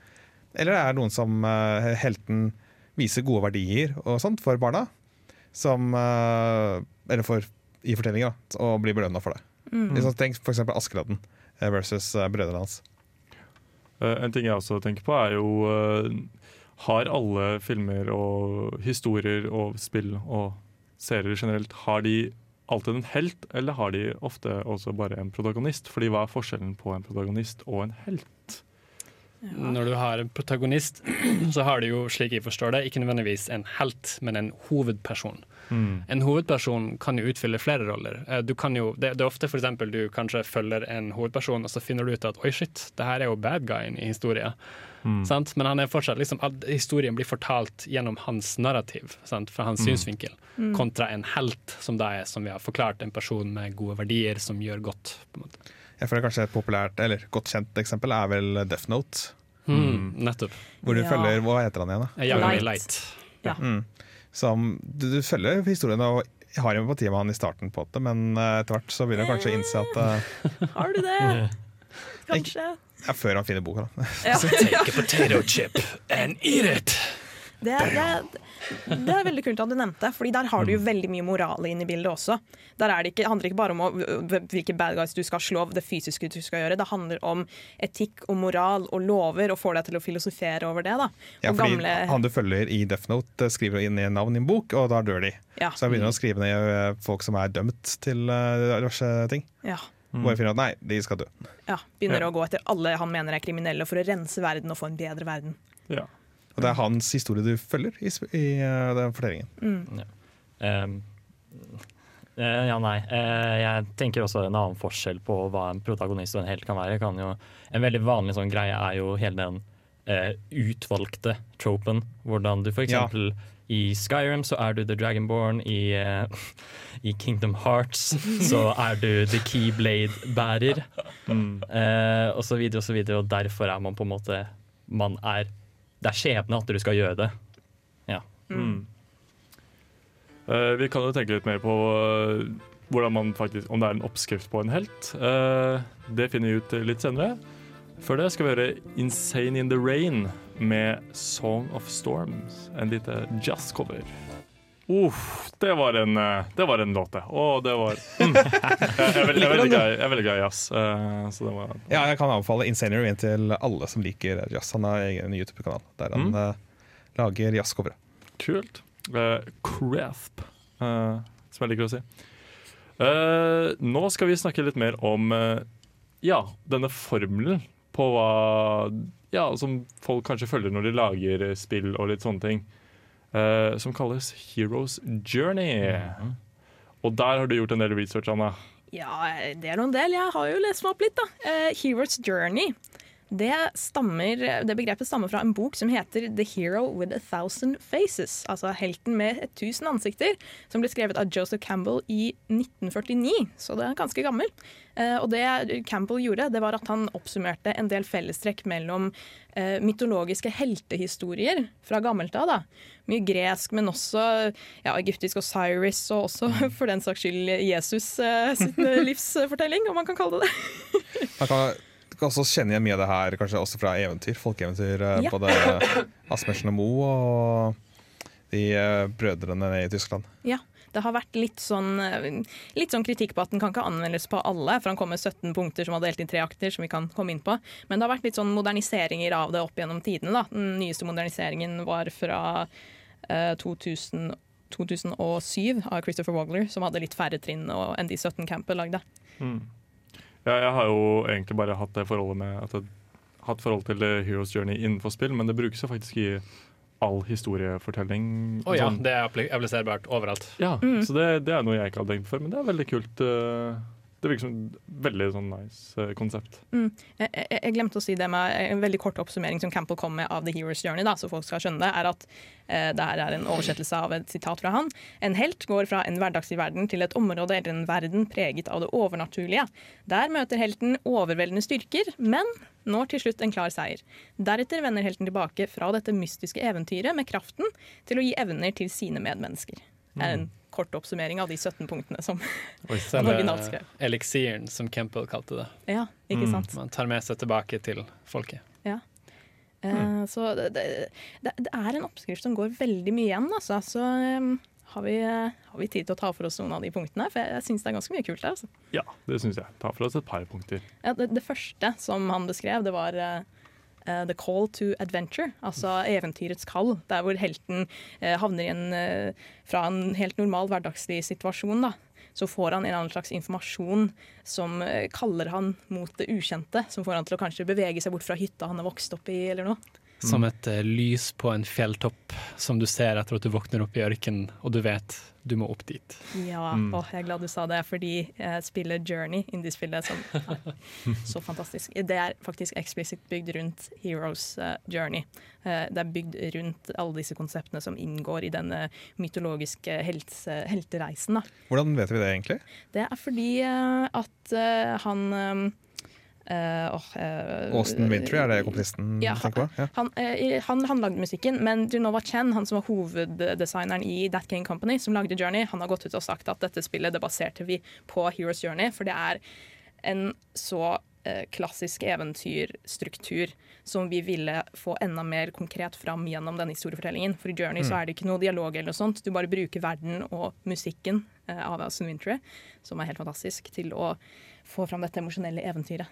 Eller det er noen som uh, helten viser gode verdier og sånt for barna. Som eh, Eller for, i fortellinger, da, og blir belønna for det. Liksom, tenk f.eks. Askeladden eh, versus eh, brødrene hans. En ting jeg også tenker på, er jo Har alle filmer og historier og spill og serier generelt Har de alltid en helt, eller har de ofte også bare en protagonist? Fordi hva er forskjellen på en protagonist og en helt? Når du har en protagonist, så har du jo, slik jeg forstår det, ikke nødvendigvis en helt, men en hovedperson. En hovedperson kan jo utfylle flere roller. Eh, Du kan jo, det, det er ofte eksempel du kanskje følger en hovedperson, og så finner du ut at oi, shit, det her er jo bad guyen i historien. Sant? Men han er fortsatt liksom, historien blir fortalt gjennom hans narrativ, sant? fra hans synsvinkel, kontra en helt, som da er, som vi har forklart, en person med gode verdier som gjør godt. på en måte. Jeg føler kanskje Et populært, eller godt kjent eksempel er vel Death Note. Mm, nettopp. Hvor du Ja. følger Hva heter han igjen? da? Light. Light. Ja. Mm. Som, du, du følger historien og har empati med han i starten, på det, men eh, etter hvert så begynner han kanskje å innse at uh, Har du det? Kanskje. ja, Før han finner boka, da. Ja. Take a potato chip and eat it! Det, er- det, er- det er veldig kult at du nevnte, Fordi der har du jo veldig mye moral inn i bildet også. Der er det ikke, handler ikke bare om å, hvilke bad guys du skal slå, det fysiske du skal gjøre. Det handler om etikk og moral og lover, og får deg til å filosofere over det. da. Ja, fordi gamle, Han du følger i Death Note, eh, skriver inn i navn i en bok, og da dør de. ja, Så jeg begynner å skrive ned eh, folk som er dømt til uh, diverse ting. ja, Bare finner at nei, de skal dø. ja. Begynner Ja. å gå etter alle han mener er kriminelle, for å rense verden og få en bedre verden. Ja. Og det er hans historie du følger i, sp- i eh, den fortellingen. Um, eh, ja, nei. Eh, jeg tenker også en annen forskjell på hva en protagonist og en helt kan være. Kan jo, en veldig vanlig sånn greie er jo hele den uh, utvalgte tropen. Hvordan du for Ja. i Skyrim så er du The Dragonborn. I, uh, i Kingdom Hearts så er du The Keyblade-bærer. Mm. uh, og så videre og så videre. Og derfor er man på en måte Man er Det er skjebne at du skal gjøre det. Ja. Mm. Uh, vi kan jo tenke litt mer på uh, hvordan man faktisk, om det er en oppskrift på en helt. Uh, det finner vi ut litt senere. Før det skal vi høre 'Insane in the Rain' med 'Song of Storms'. En lite jazzcover. Uff, det var en, eh, det var en låt, det. Å, det var mm. jeg, jeg, er veldig, glad, i- jazz. eh, så det var Ja, jeg kan anbefale Insane Rain til alle som liker jazz. Han har egen YouTube-kanal der han Mm. eh, lager jazzcovere. Kult. Uh, Crasp, uh, som jeg liker å si. Uh, nå skal vi snakke litt mer om ja, denne formelen på hva ja, som folk kanskje følger når de lager spill og litt sånne ting. Eh, som kalles Heroes Journey. Og der har du gjort en del research, Anna. Ja, det er noen del. Jeg har jo lest meg opp litt, da. Uh, Hero's Journey. Det, stammer, det begrepet stammer fra en bok som heter 'The Hero with a Thousand Faces'. Altså 'Helten med et tusen ansikter', som ble skrevet av Joseph Campbell i 1949. Så det er ganske gammel. Eh, og det Campbell gjorde, det var at han oppsummerte en del fellestrekk mellom eh, mytologiske heltehistorier fra gammelt av. da. Mye gresk, men også ja, egyptisk Osiris, og også for den saks skyld Jesus eh, sin livsfortelling, om man kan kalle det det. Man kan, du kan også kjenne igjen mye av det her kanskje også fra eventyr, folkeeventyr. eh, Ja. Både Asmersen og Moe og de eh, brødrene i Tyskland. Ja, det har vært litt sånn, eh, litt sånn kritikk på at den kan ikke anvendes på alle, for han kom med 17 punkter som var delt inn i tre akter, som vi kan komme inn på. Men det har vært litt sånn moderniseringer av det opp gjennom tidene. Da. Den nyeste moderniseringen var fra eh, 2000, 2007 av Christopher Wogler, som hadde litt færre trinn enn de 17 Campbell lagde. Mm. Ja, jeg har jo egentlig bare hatt det forholdet med at jeg har hatt forhold til eh, Heroes Journey innenfor spill, men det brukes jo faktisk i all historiefortelling. Å ja, Sånn- det er appli- appliserbart overalt. ja Mm. Så det, det er noe jeg ikke hadde tenkt før, men det er veldig kult. eh, Det virker som et veldig sånn nice eh, konsept. Jeg, jeg, jeg glemte å si det med en veldig kort oppsummering som Campbell kom med av The Hero's Journey, da, så folk skal skjønne det, er at eh, det her er en oversettelse av et sitat fra han. En helt går fra en hverdagslig verden til et område eller en verden preget av det overnaturlige. Der møter helten overveldende styrker, men når til slutt en klar seier. Deretter vender helten tilbake fra dette mystiske eventyret med kraften til å gi evner til sine medmennesker. Det er en kort oppsummering av de 17 punktene som Han originalt skrev. eliksiren, som Campbell kalte det. Ja, ikke Mm. sant? Man tar med seg tilbake til folket. Eh, Så det, det, det er en oppskrift som går veldig mye igjen, altså. Så um, har, vi, eh, har vi tid til å ta for oss noen av de punktene? For jeg, jeg syns det er ganske mye kult der. Altså. Ja, det syns jeg. Ta for oss et par punkter. Ja, det, det første som han beskrev, det var eh, eh, The Call to Adventure, altså eventyrets kall. Der hvor helten eh, havner en, eh, fra en helt normal hverdagslig situasjon. da. Så får han en annen slags informasjon som kaller han mot det ukjente. Som får han til å kanskje bevege seg bort fra hytta han har vokst opp i, eller noe. Som et uh, lys på en fjelltopp som du ser etter at du våkner opp i ørkenen, og du vet du må opp dit. Ja, Mm. åh, jeg er glad du sa det, fordi jeg spiller Journey, indie-spillet, som er så fantastisk. Det er faktisk eksplisitt bygd rundt Heroes uh, Journey. Uh, det er bygd rundt alle disse konseptene som inngår i denne mytologiske helse, heltereisen. Da. Hvordan vet vi det egentlig? Det er fordi at han Austin Wintry, er det komponisten Ja, du tenker på? Ja. han, eh, han, han lagde musikken, men Junova Chen, han som var hoveddesigneren i That Game Company, som lagde Journey, han har gått ut og sagt at dette spillet det baserte vi på Heroes Journey, for det er en så eh, klassisk eventyrstruktur som vi ville få enda mer konkret fram gjennom denne historiefortellingen. For i Journey så er det ikke noe dialog eller noe sånt. Du bare bruker verden og musikken eh, av Austin Wintry, som er helt fantastisk, til å få fram dette emosjonelle eventyret.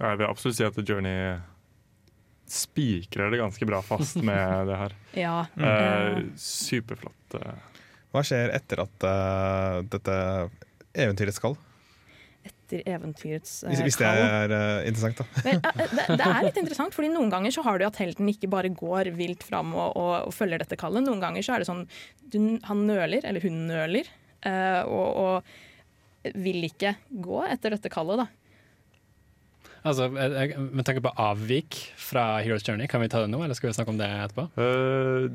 Jeg vil absolutt si at The Journey spikrer det ganske bra fast med det her. Ja. Eh, superflott. eh. Hva skjer etter at uh, dette eventyret skal? Etter eventyrets uh, Hvis, hvis det er uh, interessant, da. Men, eh, det, det er litt interessant, fordi noen ganger så har du at helten ikke bare går vilt fram og, og, og følger dette kallet. Noen ganger så er det sånn du, han nøler, eller hun nøler, eh, og, og vil ikke gå etter dette kallet, da. Altså, med tanke på avvik fra Heroes Journey, kan vi ta det nå, eller skal vi snakke om det etterpå? Uh,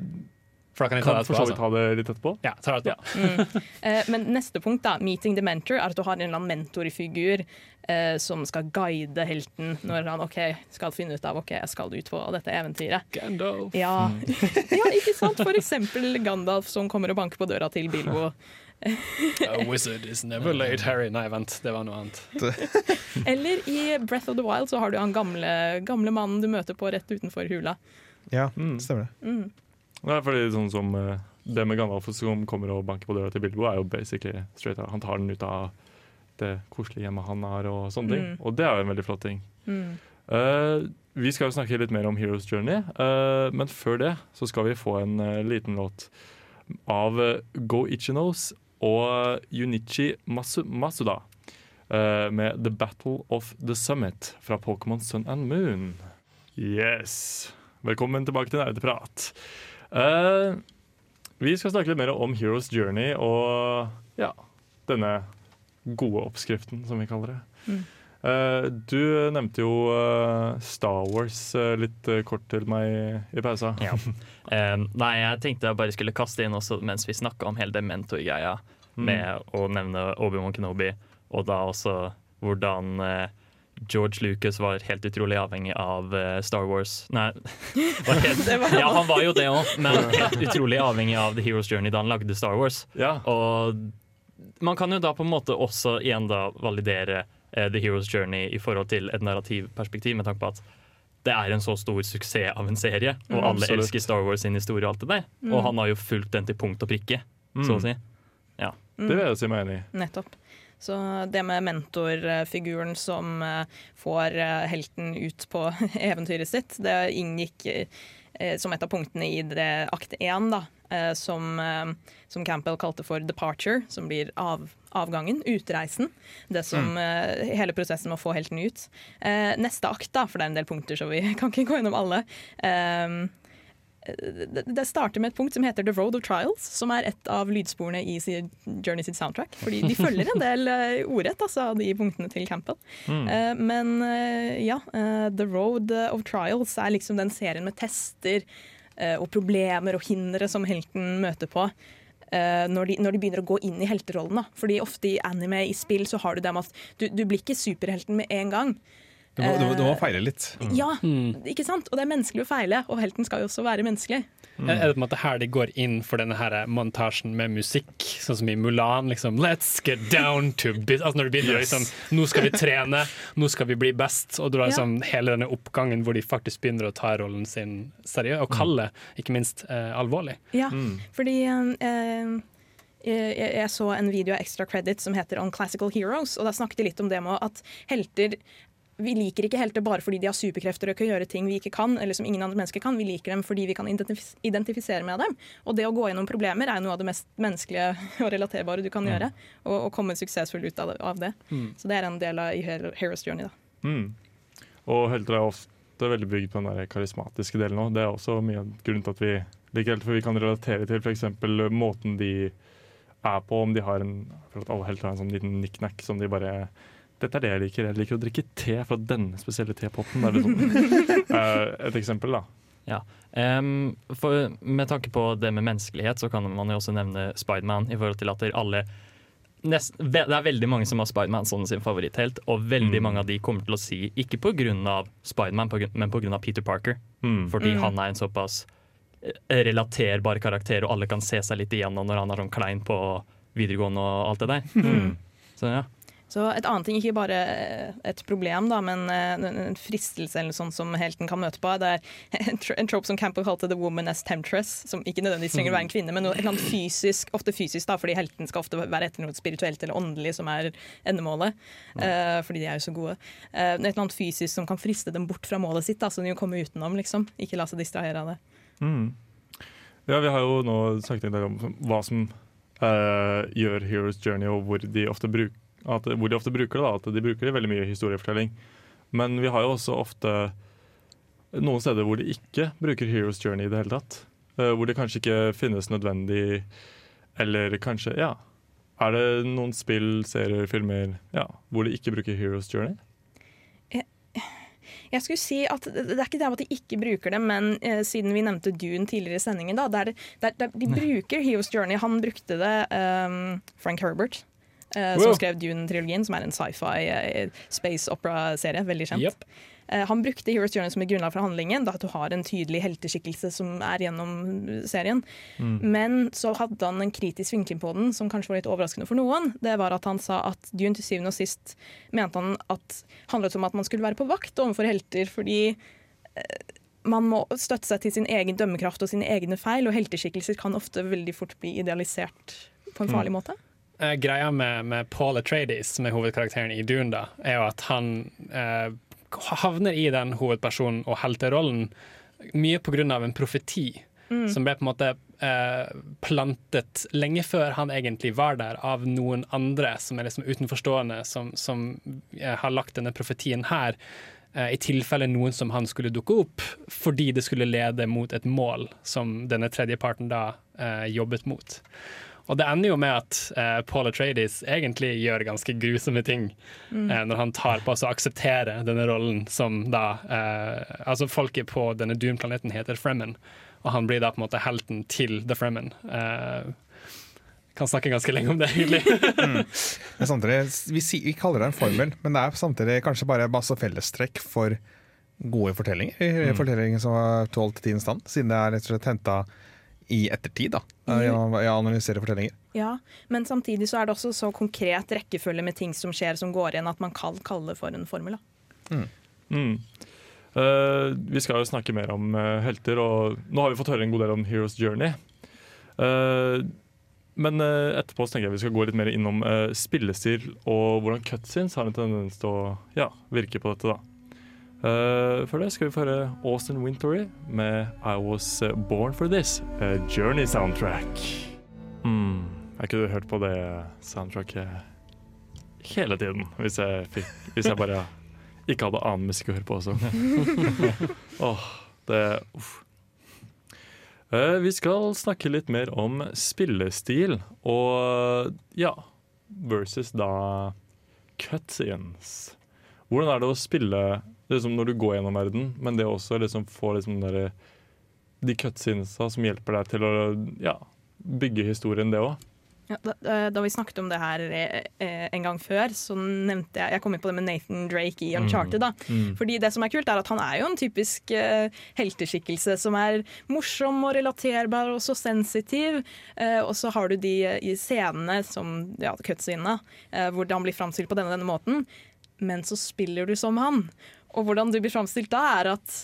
For da kan jeg ta kan det for etterpå. så vidt Altså. ta det litt etterpå. Ja, ta det etterpå. Eh, men neste punkt, da, meeting the mentor, er at du har en eller annen mentorfigur uh, som skal guide helten når han ok, skal finne ut av ok, jeg skal ut på dette eventyret. Gandalf. Ja. ja, ikke sant? For eksempel Gandalf som kommer og banker på døra til Bilbo. A wizard is never late, Harry. Nei, vent, det var noe annet. Eller i Breath of the Wild så har du han gamle, gamle mannen du møter på rett utenfor hula. Ja, Mm. stemmer det. Mm. Nei, fordi sånn som eh, Det med Gandalf som kommer og banker på døra til Bilbo, er jo basically straight out. Han tar den ut av det koselige hjemmet han har, og sånne ting. Mm. Og det er jo en veldig flott ting. Mm. Uh, vi skal jo snakke litt mer om Heroes Journey, uh, men før det så skal vi få en uh, liten låt av uh, Go Ichinos og Junichi Masu Masuda eh, med The Battle of the Summit fra Pokémon Sun and Moon. Yes. Velkommen tilbake til Nerdeprat. Uh, vi skal snakke litt mer om Heroes Journey og ja, denne gode oppskriften, som vi kaller det. Mm. Eh, du nevnte jo eh, Star Wars eh, litt kort til meg i pausa. Ja. Nei, jeg tenkte jeg bare skulle kaste inn også mens vi snakka om hele det mentor-greia, Mm. med å nevne Obi-Wan Kenobi, og da også hvordan George Lucas var helt utrolig avhengig av Star Wars. Nei, var helt, ja, han var jo det òg, men helt utrolig avhengig av The Hero's Journey da han lagde Star Wars. Ja. Og man kan jo da på en måte også igjen da validere The Hero's Journey i forhold til et narrativperspektiv, med tanke på at det er en så stor suksess av en serie, og Mm, alle absolutt. elsker Star Wars sin historie og alt det der. Og han har jo fulgt den til punkt og prikke, så å si. Det vil jeg si meg enig i. Nettopp. Så det med mentorfiguren som eh, får eh, helten ut på eventyret sitt, det inngikk eh, som et av punktene i det akt én, da. eh, Som, eh, som Campbell kalte for 'departure', som blir av, avgangen, utreisen. Det som mm. Hele prosessen med å få helten ut. Eh, Neste akt, da, for det er en del punkter, så vi kan ikke gå gjennom alle. Eh, det starter med et punkt som heter The Road of Trials, som er et av lydsporene i Journey sitt soundtrack. Fordi de følger en del uh, ordrett altså, de punktene til Campbell. Eh, men eh, ja, eh, The Road of Trials er liksom den serien med tester eh, og problemer og hindre som helten møter på. eh, når, de, når de begynner å gå inn i helterollen. Da. Fordi ofte i anime, i spill, så har du det med at du, du blir ikke superhelten med en gang. Du må, du, du må feile litt. Ja, ikke sant? Og det er menneskelig å feile, og helten skal jo også være menneskelig. Er er det på en måte her de går inn for denne her montasjen med musikk, sånn som i Mulan? liksom, Let's get down to business. Altså når du begynner liksom, Nå skal vi trene, nå skal vi bli best. Og du har liksom hele denne oppgangen hvor de faktisk begynner å ta rollen sin seriøst, og kalle, ikke minst, eh, alvorlig. Ja, fordi eh, jeg, jeg så en video av Extra Credit som heter On Classical Heroes, og da snakket de litt om det med at helter vi liker ikke helter bare fordi de har superkrefter og kan gjøre ting vi ikke kan, eller som ingen andre mennesker kan. Vi liker dem fordi vi kan identifis identifisere med dem. Og det å gå gjennom problemer er noe av det mest menneskelige og relaterbare du kan gjøre. Og, og komme suksessfull ut av det. Det. Så det er en del av Heroes Journey. da. Mm. Og helter er ofte veldig bygd på den der karismatiske delen òg. Det er også mye av grunnen til at vi liker helter, for vi kan relatere til f.eks. måten de er på, om de har en For at alle helter har en sånn liten nicknack som de bare dette er det jeg liker. Jeg liker å drikke te fra denne spesielle tepotten. Er liksom, eh, et eksempel, da. Ja. Um, for, med tanke på det med menneskelighet, så kan man jo også nevne Spiderman. I forhold til at alle nest, ve- Det er veldig mange som har Spiderman som sin favoritthelt, og veldig mange av de kommer til å si ikke pga. Spiderman, men pga. Peter Parker. Mm. Fordi han er en såpass eh, relaterbar karakter, og alle kan se seg litt igjennom når han er sånn klein på videregående og alt det der. Så ja. Så et annet ting, ikke bare eh, et problem, da, men eh, en fristelse eller sånn som helten kan møte på. Det er en trope som Campbell kalte 'the woman as temptress', som ikke nødvendigvis trenger å være en kvinne, men noe, fysisk, ofte fysisk, da, fordi helten skal ofte være etter noe spirituelt eller åndelig som er endemålet. eh, fordi de er jo så gode. Et eller annet fysisk som kan friste dem bort fra målet sitt, da, så de kan komme utenom, liksom. Ikke la seg distrahere av det. Mm. Ja, vi har jo nå snakket en del om hva som uh, gjør Heroes Journey, og hvor de ofte, bruk, at, hvor de ofte bruker det. Da, at de bruker det veldig mye i historiefortelling. Men vi har jo også ofte noen steder hvor de ikke bruker Heroes Journey i det hele tatt. Eh, hvor det kanskje ikke finnes nødvendig Eller kanskje, ja. Er det noen spill, serier, filmer ja, hvor de ikke bruker Heroes Journey? Jeg skulle si at Det det er ikke det at de ikke bruker det, men eh, siden vi nevnte Dune tidligere i sendingen, da, der, der, der de bruker Heroes Journey. Han brukte det, um, Frank Herbert. Eh, som Wow. skrev Dune-trilogien, som er en sci-fi eh, space opera-serie. Veldig kjent. Yep. Eh, han brukte Heroes Journey som et grunnlag for handlingen, da at du har en tydelig helteskikkelse som er gjennom serien. Men så hadde han en kritisk vinkling på den som kanskje var litt overraskende for noen. Det var at han sa at Dune til syvende og sist mente han at handlet om at man skulle være på vakt overfor helter, fordi man må støtte seg til sin egen dømmekraft og sine egne feil, og helteskikkelser kan ofte veldig fort bli idealisert på en farlig måte. Eh, greia med, med Paul Atreides, som er hovedkarakteren i Dune, da, er jo at han eh, havner i den hovedpersonen og helterollen mye av en profeti. Som ble på en måte eh, plantet lenge før han egentlig var der, av noen andre som er liksom utenforstående, som, som eh, har lagt denne profetien her. eh, I tilfelle noen som han skulle dukke opp, fordi det skulle lede mot et mål som denne tredjeparten da eh, jobbet mot. Og det ender jo med at eh, Paul Atreides egentlig gjør ganske grusomme ting eh, når han tar på seg å akseptere denne rollen som da eh, Altså, folket på denne Dune-planeten heter Fremen, og han blir da på en måte helten til The Fremen. Eh, kan snakke ganske lenge om det, egentlig. Men samtidig, vi, si, vi kaller det en formel, men det er samtidig kanskje bare masse fellestrekk for gode fortellinger. Mm. Fortellinger som har tålt tidens stand, siden det er rett og slett henta i ettertid. da, jeg analyserer analysere fortellinger. Ja, men samtidig så er det også så konkret rekkefølge med ting som skjer som går igjen, at man kan kalle det for en formel. Mm. Mm. Uh, vi skal jo snakke mer om uh, helter, og nå har vi fått høre en god del om Heroes Journey. Uh, men etterpå så tenker jeg vi skal gå litt mer innom spillestil og hvordan cutscenes har en tendens til å ja, virke på dette. da. Eh, før det skal vi få høre Austin Wintory med I Was Born For This, A Journey Soundtrack. Mm. Jeg kunne hørt på det soundtracket hele tiden hvis jeg, fikk, hvis jeg bare ikke hadde annen musikk å høre på også. Åh, det uh, Eh, vi skal snakke litt mer om spillestil, og ja Versus da cutscenes. Hvordan er det å spille liksom når du går gjennom verden, men det også liksom få liksom der, de cutscenesa som hjelper deg til å ja, bygge historien, det òg? Ja, da, eh, da vi snakket om det her eh, en gang før, så nevnte jeg Jeg kom inn på det med Nathan Drake i Uncharted. da. Fordi det som er kult, er at han er jo en typisk eh, helteskikkelse som er morsom og relaterbar og så sensitiv. Eh, og så har du de eh, i scenene, som ja, cutscenene, eh, hvor han blir framstilt på denne denne måten. Men så spiller du som han. Og hvordan du blir framstilt da, er at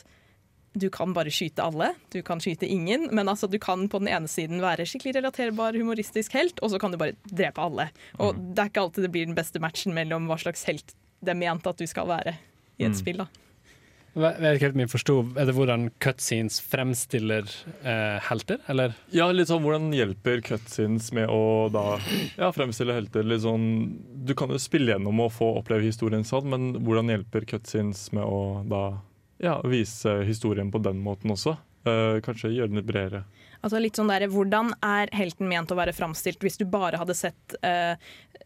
du kan bare skyte alle, du kan skyte ingen. Men altså, du kan på den ene siden være skikkelig relaterbar, humoristisk helt, og så kan du bare drepe alle. Og det er ikke alltid det blir den beste matchen mellom hva slags helt det er ment at du skal være i et spill. da. Jeg vet ikke helt om jeg forsto. Er det hvordan cutscenes fremstiller eh, helter, eller? Ja, litt sånn hvordan hjelper cutscenes med å da ja, fremstille helter? Litt sånn, du kan jo spille gjennom og få oppleve historien sånn, men hvordan hjelper cutscenes med å da ja, vise historien på den måten også? Eh, kanskje gjøre den litt bredere. Altså litt sånn der, Hvordan er helten ment å være framstilt hvis du bare hadde sett eh,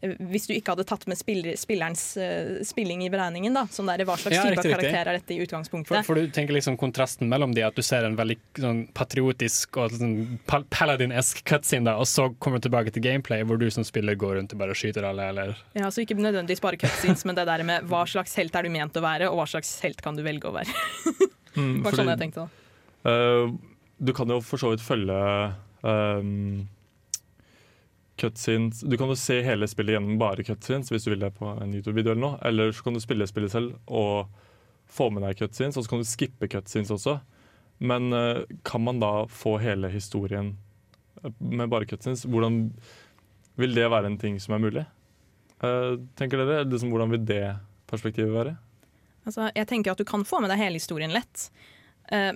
Hvis du ikke hadde tatt med spiller, spillerens uh, spilling i beregningen? da sånn der, Hva slags Ja, type karakter er dette i utgangspunktet? for du tenker liksom kontrasten mellom de, at du ser en veldig sånn, patriotisk og sånn, pal paladin-esk cutscene, da, og så kommer du tilbake til gameplay, hvor du som spiller går rundt og bare skyter alle, eller Ja, så Ikke nødvendigvis bare cutscenes, men det der med hva slags helt er du ment å være, og hva slags helt kan du velge å være. Mm, Bare fordi- sånn jeg tenkte da. Uh, du kan jo for så vidt følge um, cutscenes Du kan jo se hele spillet gjennom bare cutscenes hvis du vil det på en YouTube-video eller noe. Eller så kan du spille spillet selv og få med deg cutscenes, og så kan du skippe cutscenes også. Men eh, kan man da få hele historien eh, med bare cutscenes? Hvordan vil det være en ting som er mulig? Eh, tenker dere? Liksom, hvordan vil det perspektivet være? Altså, jeg tenker at Du kan få med deg hele historien lett,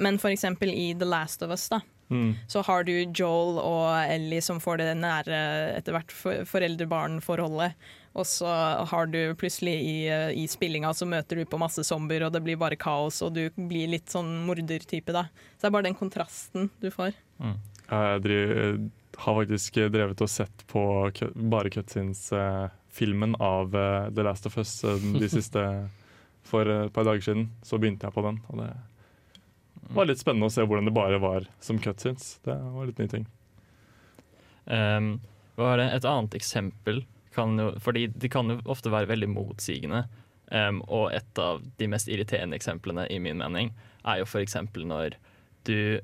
men f.eks. i The Last of Us da, Mm. så har du Joel og Ellie som får det nære etter hvert foreldre-barn-forholdet. Og så har du plutselig i, eh, i spillinga så møter du på masse zombier, og det blir bare kaos, og du blir litt sånn mordertype, da. Så det er bare den kontrasten du får. Jeg driver, har faktisk drevet og sett på bare cutscenes-filmen av eh, The Last of Us eh, de siste For eh, et par dager siden så begynte jeg på den. Og det var litt spennende å se hvordan det bare var som cutscenes. Det var litt ny ting. Um, er det? Et annet eksempel kan jo, Fordi de kan jo ofte være veldig motsigende. Um, og et av de mest irriterende eksemplene i min mening er jo f.eks. når du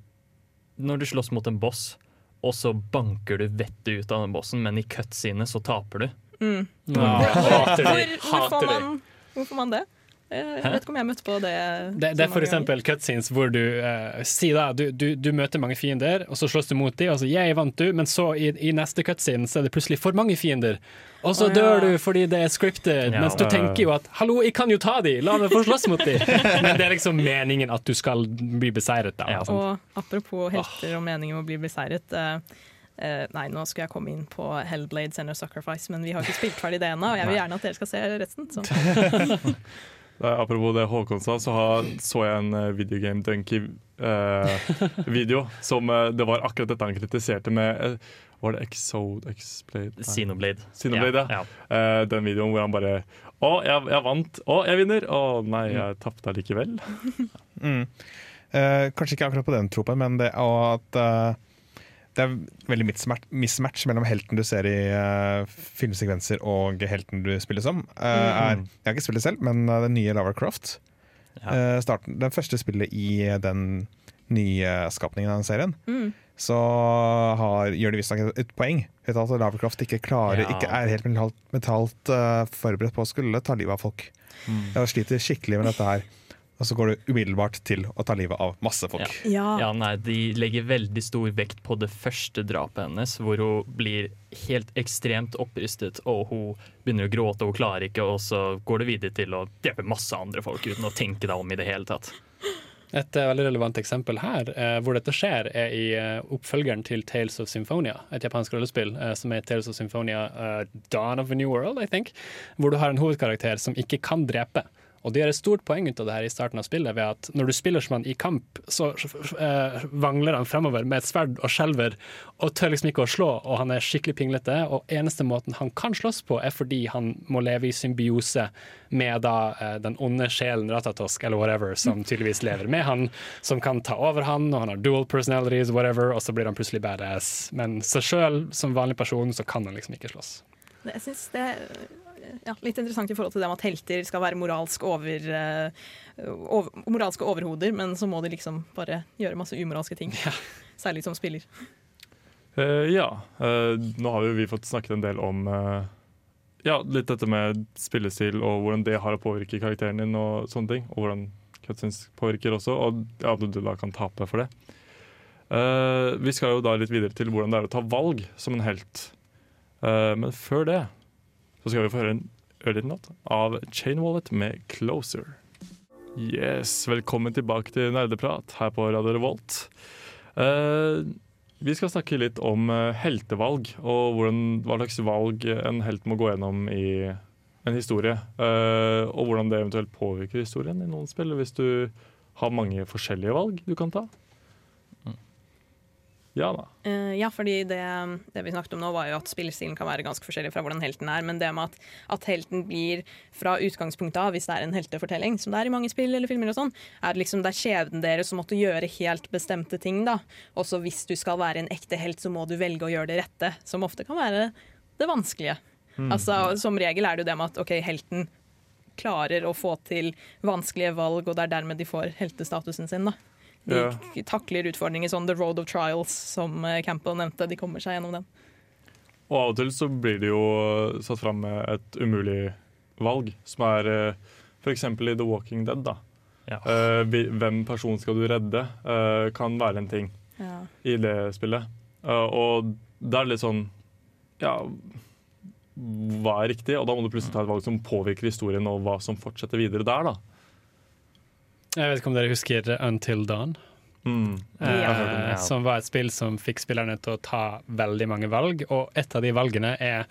Når du slåss mot en boss, og så banker du vettet ut av den bossen, men i cutscene så taper du. Mm. Hater de! Hvor, hvorfor, Hater de! hvor får man det? Jeg vet ikke om jeg møtte på det. Det, det er for mange ganger. eksempel cutscenes hvor du uh, sier da du, du, du møter mange fiender, og så slåss du mot dem, og så jeg vant du, men så i, i neste cutscene så er det plutselig for mange fiender. Og så ja. dør du fordi det er scripted, Ja. mens du tenker jo at 'hallo, jeg kan jo ta de, la meg få slåss mot de'. Men det er liksom meningen at du skal bli beseiret. da. Ja. Og apropos helter og meningen med å bli beseiret. Uh, Uh, nei, nå skal jeg komme inn på Hellblade Center Sacrifice, men vi har ikke spilt ferdig det ennå, og jeg vil gjerne at dere skal se resten. Eh, apropos det Håkon sa, så har, så jeg en uh, Videogame Donkey-video som eh, Det var akkurat dette han kritiserte med eh, Var det Exode X-Blade? Xenoblade. Xenoblade, ja. Eh, den videoen hvor han bare Å, jeg, jeg vant! Å, jeg vinner! Å nei, jeg tapte allikevel. Mm. Eh, kanskje ikke akkurat på den tropen, men det og at eh, det er veldig mismatch, mellom helten du ser i uh, filmsekvenser og helten du spiller som. Uh, er, jeg har ikke spilt det selv, men uh, den nye Lara Croft. Ja. starten, den første spillet i den nye skapningen av den serien. Mm. Så har, gjør de visstnok et, poeng. Vet at Lara Croft ikke klarer, Ja. ikke er helt mentalt, mentalt forberedt på å skulle ta livet av folk. Jeg sliter skikkelig med dette her. Og så går det umiddelbart til å ta livet av masse folk. Ja. Ja, nei, De legger veldig stor vekt på det første drapet hennes, hvor hun blir helt ekstremt opprystet og hun begynner å gråte og hun klarer ikke, og så går det videre til å drepe masse andre folk uten å tenke deg om i det hele tatt. Et uh, veldig relevant eksempel her, uh, hvor dette skjer, er i uh, oppfølgeren til Tales of Symphonia, et japansk rollespill som er Tales of Symphonia Dawn of a New World, I think, hvor du har en hovedkarakter som ikke kan drepe. Og de gjør et stort poeng ut av det her i starten av spillet, ved at når du spiller som han i kamp, så eh, vangler han fremover med et sverd og skjelver og tør liksom ikke å slå, og han er skikkelig pinglete. Og eneste måten han kan slåss på, er fordi han må leve i symbiose med da eh, den onde sjelen Ratatosk, eller whatever, som tydeligvis lever med han, som kan ta over han, og han har dual personalities, whatever, og så blir han plutselig badass. Men seg sjøl, som vanlig person, så kan han liksom ikke slåss. Jeg synes det ja, litt interessant i forhold til det med at helter skal være moralsk over, eh, over, moralske overhoder, men så må de liksom bare gjøre masse umoralske ting. Særlig som spiller. Uh, ja. Uh, nå har jo vi fått snakket en del om uh, ja, litt dette med spillestil og hvordan det har å påvirke karakteren din og sånne ting. Og hvordan cutscenes påvirker også, og ja, du da kan tape for det. Eh, vi skal jo da litt videre til hvordan det er å ta valg som en helt. Eh, men før det så skal vi få høre en ørliten låt av Chain Wallet med 'Closer'. Yes, velkommen tilbake til Nerdeprat her på Radio Revolt. Uh, vi skal snakke litt om eh, heltevalg, og hvordan, hva slags valg en helt må gå gjennom i en historie. Uh, og hvordan det eventuelt påvirker historien i noen spill, hvis du har mange forskjellige valg du kan ta. Ja da. Uh, ja, fordi det, det vi snakket om nå, var jo at spillestilen kan være ganske forskjellig fra hvordan helten er, men det med at, at helten blir fra utgangspunktet av, hvis det er en heltefortelling, som det er i mange spill eller filmer og sånn, er liksom det er skjebnen deres som måtte gjøre helt bestemte ting, da. Også hvis du skal være en ekte helt, så må du velge å gjøre det rette, som ofte kan være det vanskelige. Altså, som regel er det jo det med at OK, helten klarer å få til vanskelige valg, og det er dermed de får heltestatusen sin, da. De Ja. takler utfordringer sånn The Road of Trials, som eh, Campbell nevnte. De kommer seg gjennom den. Og av og til så blir det jo eh, satt fram med et umulig valg, som er f.eks. i The Walking Dead. da. Ja. Eh, hvem person skal du redde, eh, kan være en ting i det spillet. Eh, og det er litt sånn Ja, hva er riktig? Og da må du plutselig ta et valg som påvirker historien, og hva som fortsetter videre der, da. Jeg vet ikke om dere husker Until Dawn? Mm. Eh, Ja. Som var et spill som fikk spillerne til å ta veldig mange valg, og et av de valgene er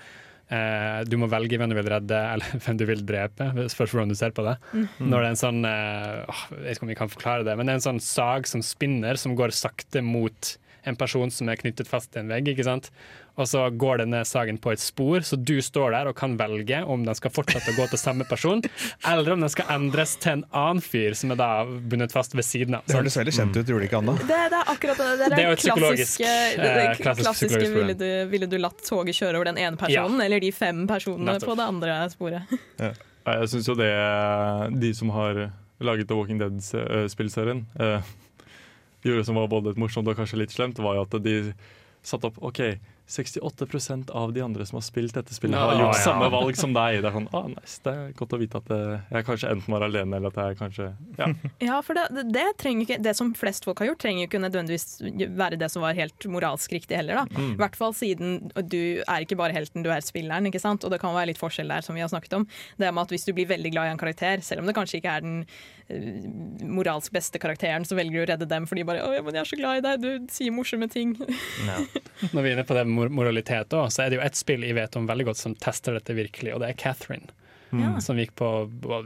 eh, du må velge hvem du vil redde eller hvem du vil drepe. Spørs hvordan du ser på det. Når det er en sånn eh, Jeg vet ikke om vi kan forklare det, men det er en sånn sag som spinner, som går sakte mot en person som er knyttet fast til en vegg. ikke sant? Og så går denne saken på et spor, så du står der og kan velge om den skal fortsette å gå til samme person, eller om den skal endres til en annen fyr som er da bundet fast ved siden av. Det høres veldig kjent ut, gjorde det ikke, Anna? Det, det er akkurat det. Det er, Det er jo et psykologisk, klassiske, det, eh, det klassisk klassiske ville, du, ville du latt toget kjøre over den ene personen, eller de fem personene Nettopp. på det andre sporet? Ja. Jeg syns jo det De som har laget The Walking Dead-spillserien, eh, gjorde som var både litt morsomt og kanskje litt slemt, var jo at de satte opp OK, 68% av de andre som har spilt dette spillet, har gjort ja. samme valg som deg. Det er sånn, ah, nice, det er godt å vite at eh, jeg kanskje enten var alene, eller at jeg kanskje Ja. Ja, for det, det, ikke Det som flest folk har gjort, trenger jo ikke nødvendigvis være det som var helt moralsk riktig heller, da. I hvert fall siden du er ikke bare helten, du er spilleren, ikke sant. Og det kan være litt forskjell der, som vi har snakket om. Det med at hvis du blir veldig glad i en karakter, selv om det kanskje ikke er den eh, moralsk beste karakteren, så velger du å redde dem fordi bare 'Å, men jeg er så glad i deg, du sier morsomme ting'. Ja. Når vi er inne på det moralitet også, så er det jo ett spill jeg vet om veldig godt som tester dette virkelig, og det er Catherine. Ja. Som gikk på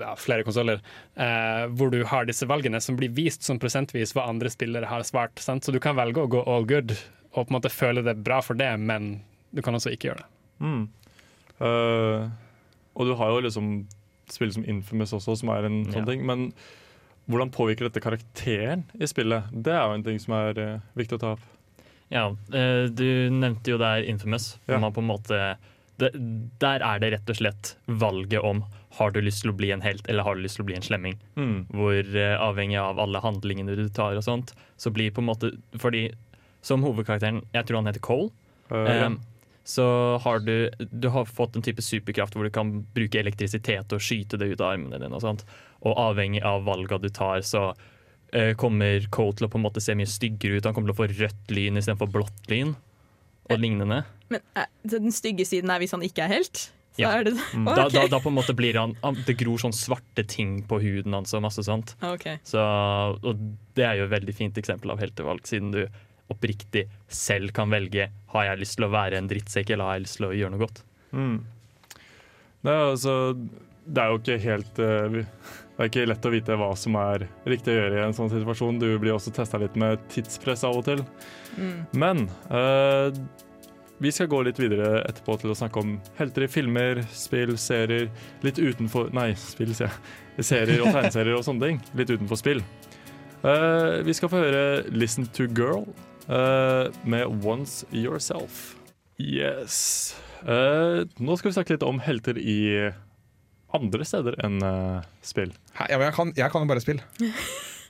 ja, flere konsoller. Eh, hvor du har disse valgene som blir vist som prosentvis hva andre spillere har svart. Sant? Så du kan velge å gå all good og på en måte føle det bra for det, men du kan også ikke gjøre det. Mm. Uh, og du har jo liksom spill som Infamous også, som er en sånn Ja. ting. Men hvordan påvirker dette karakteren i spillet? Det er jo en ting som er uh, viktig å ta opp. Ja, eh, du nevnte jo der Infamous. Ja. Man på en måte, det, der er det rett og slett valget om har du lyst til å bli en helt eller har du lyst til å bli en slemming. Mm. Hvor eh, avhengig av alle handlingene du tar og sånt, så blir på en måte Fordi som hovedkarakteren, jeg tror han heter Cole, Eh, ja. Em, så har du, du har fått en type superkraft hvor du kan bruke elektrisitet og skyte det ut av armene dine. Og sånt. Og avhengig av valga du tar, så kommer Cole til å på en måte se mye styggere ut. Han kommer til å få rødt lyn istedenfor blått lyn, og lignende. Men eh, så den stygge siden er hvis han ikke er helt? Så Ja. er det okay. Da, da, da på en måte blir han, Det gror sånn svarte ting på huden hans og masse sånt. Ok. Så, og det er jo et veldig fint eksempel av heltevalg, siden du oppriktig selv kan velge har jeg lyst til å være en drittsekk eller har jeg lyst til å gjøre noe godt. Mm. Det, er altså, det er jo ikke helt eh, Det er ikke lett å vite hva som er riktig å gjøre i en sånn situasjon. Du blir også testa litt med tidspress av og til. Mm. Men uh, vi skal gå litt videre etterpå til å snakke om helter i filmer, spill, serier. Litt utenfor Nei, spill, sier jeg. Serier og tegneserier og sånne ting. Litt utenfor spill. Uh, vi skal få høre 'Listen to Girl' uh, med 'Once Yourself'. Yes. Nå skal vi snakke litt om helter i andre steder enn uh, spill. Hæ, Ja, men jeg kan, jeg kan jo bare spill.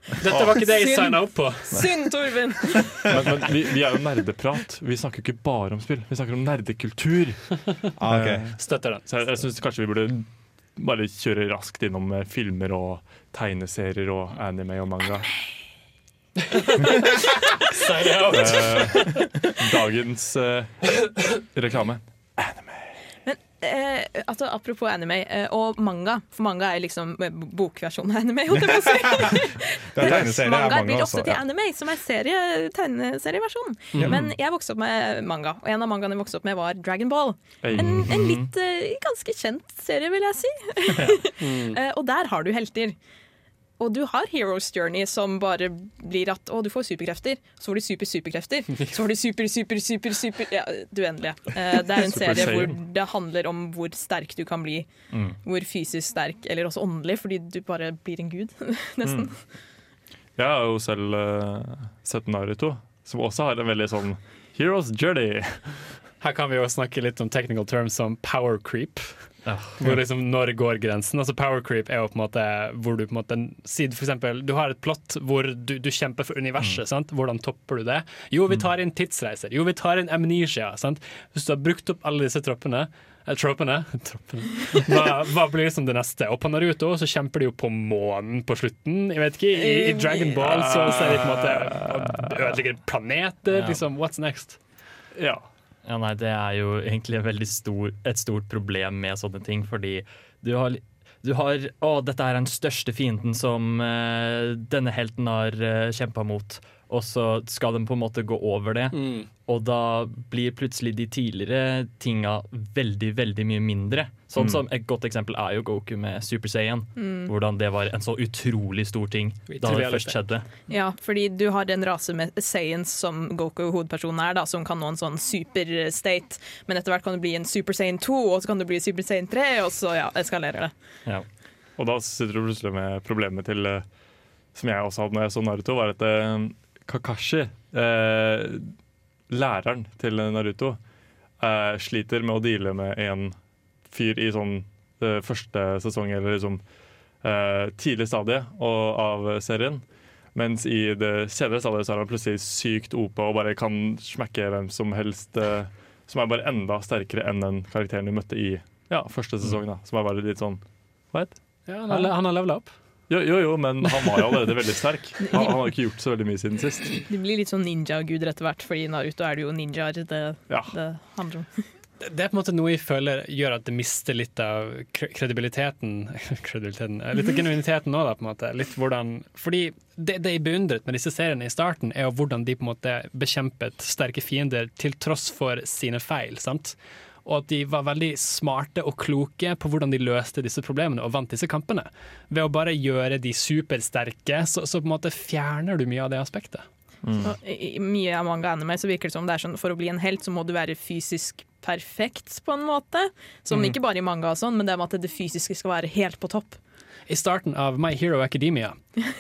Dette var ikke det jeg signa opp på. Synd, Torben! Men, men vi, vi er jo nerdeprat. Vi snakker ikke bare om spill. Vi snakker om nerdekultur. Ah, ok. Eh, Støtter den. Så jeg, jeg syns kanskje vi burde bare kjøre raskt innom eh, filmer og tegneserier og anime og manga. Eh, dagens uh, reklame. Eh, altså, apropos anime eh, og manga, for manga er liksom eh, bokversjonen av anime. holdt jeg på å si. Manga manga blir også. til Ja. anime, som er serie, tegneserieversjonen. Men jeg vokste opp med manga, og en av mangaene jeg vokste opp med, var Dragon Ball. En, en litt eh, ganske kjent serie, vil jeg si. Eh, og der har du helter. Og du har Heroes Journey som bare blir at å, du får superkrefter. Så får du super-superkrefter. Så får du super-super-super-super Ja, det uendelige. Uh, det er en serie hvor det handler om hvor sterk du kan bli. Mm. Hvor fysisk sterk, eller også åndelig, fordi du bare blir en gud, nesten. Jeg har jo selv uh, sett Naruto, som også har en veldig sånn Heroes Journey. Her kan vi jo snakke litt om technical terms som power creep. Ja. Hvor liksom, når går grensen? Altså Power creep er jo på en måte hvor du på en måte sier for eksempel, Du har et plott hvor du, du kjemper for universet. sant? Hvordan topper du det? Jo, vi tar inn tidsreiser. Jo, vi tar inn amnesia. sant? Hvis du har brukt opp alle disse troppene eh, Tropene. Troppene. Hva, hva blir liksom det neste? Og på Naruto så kjemper de jo på månen på slutten. Jeg vet ikke, I, i Dragon Ball så ser de på en måte ødelegger planeter. Liksom, What's next? Ja. Ja, nei, Det er jo egentlig en stor, et stort problem med sånne ting, fordi du har, du har Å, dette er den største fienden som uh, denne helten har uh, kjempa mot. Og så skal de på en måte gå over det, og da blir plutselig de tidligere tinga veldig, veldig mye mindre. Sånn Mm. som Et godt eksempel er jo Goku med Super Saiyan. Hvordan det var en så utrolig stor ting da det først skjedde. Ja, fordi du har en rase med Saiyans som Goku hovedpersonen er, da, som kan nå en sånn super-state. Men etter hvert kan du bli en Super Saiyan 2, og så kan du bli Super Saiyan 3, og så ja, eskalerer det. Ja. Og da sitter du plutselig med problemet til eh, Som jeg også hadde når jeg så Naruto, var at eh, Kakashi, eh, læreren til Naruto, eh, sliter med å deale med en fyr i sånn eh, første sesong, eller liksom eh, tidlig stadie av serien. Mens i det senere stadiet så er han plutselig sykt OP og bare kan smekke hvem som helst. eh, som er bare enda sterkere enn den karakteren du møtte i ja, første sesong. da Som er bare litt sånn What? Ja, han har, han har levela opp. Jo, jo, jo, men han var jo allerede veldig sterk. Han, han har ikke gjort så veldig mye siden sist. Det blir litt sånn ninja-guder etter hvert, fordi i Naruto er det jo ninjaer det, Ja. det handler om. Det er på en måte noe jeg føler gjør at det mister litt av kredibiliteten Kredibiliteten eh, Litt av genuiniteten òg, da. på en måte Litt hvordan Fordi det, det jeg beundret med disse seriene i starten, er jo hvordan de på en måte bekjempet sterke fiender til tross for sine feil. sant? Og at de var veldig smarte og kloke på hvordan de løste disse problemene og vant disse kampene. Ved å bare gjøre de supersterke, så, så på en måte fjerner du mye av det aspektet. Mm. Så, i mye av manga anime så virker det som det er sånn for å bli en helt så må du være fysisk perfekt, på en måte. Som ikke bare i manga og sånn, men det med at det fysiske skal være helt på topp. I starten av My Hero Academia,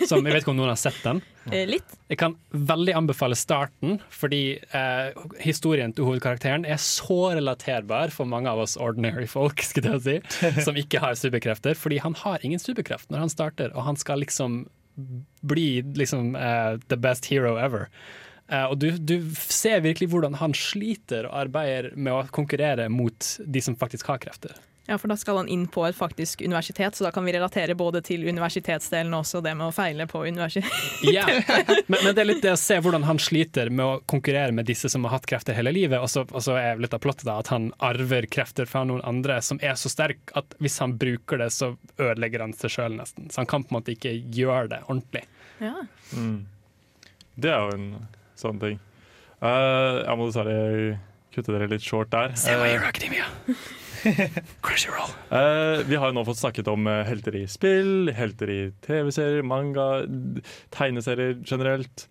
som jeg vet ikke om noen har sett den, Eh, litt. Jeg kan veldig anbefale starten, fordi eh, historien til hovedkarakteren er så relaterbar for mange av oss ordinary folk, skulle jeg si, som ikke har superkrefter. Fordi han har ingen superkreft når han starter, og han skal liksom bli liksom eh, the best hero ever. Eh, og du, du ser virkelig hvordan han sliter og arbeider med å konkurrere mot de som faktisk har krefter. Ja, for da skal han inn på et faktisk universitet, så da kan vi relatere både til universitetsdelen og også det med å feile på universitetet. Ja, men, men det er litt det å se hvordan han sliter med å konkurrere med disse som har hatt krefter hele livet. Og så, og så er litt av plottet da at han arver krefter fra noen andre som er så sterk at hvis han bruker det, så ødelegger han seg sjøl nesten. Så han kan på en måte ikke gjøre det ordentlig. Ja. Det er jo en sånn ting. Uh, jeg må dessverre kutte dere litt short der. Eh, Academia. Crunchyroll. Uh, vi har jo nå fått snakket om eh, helter i spill, helter i TV-serier, manga, tegneserier generelt.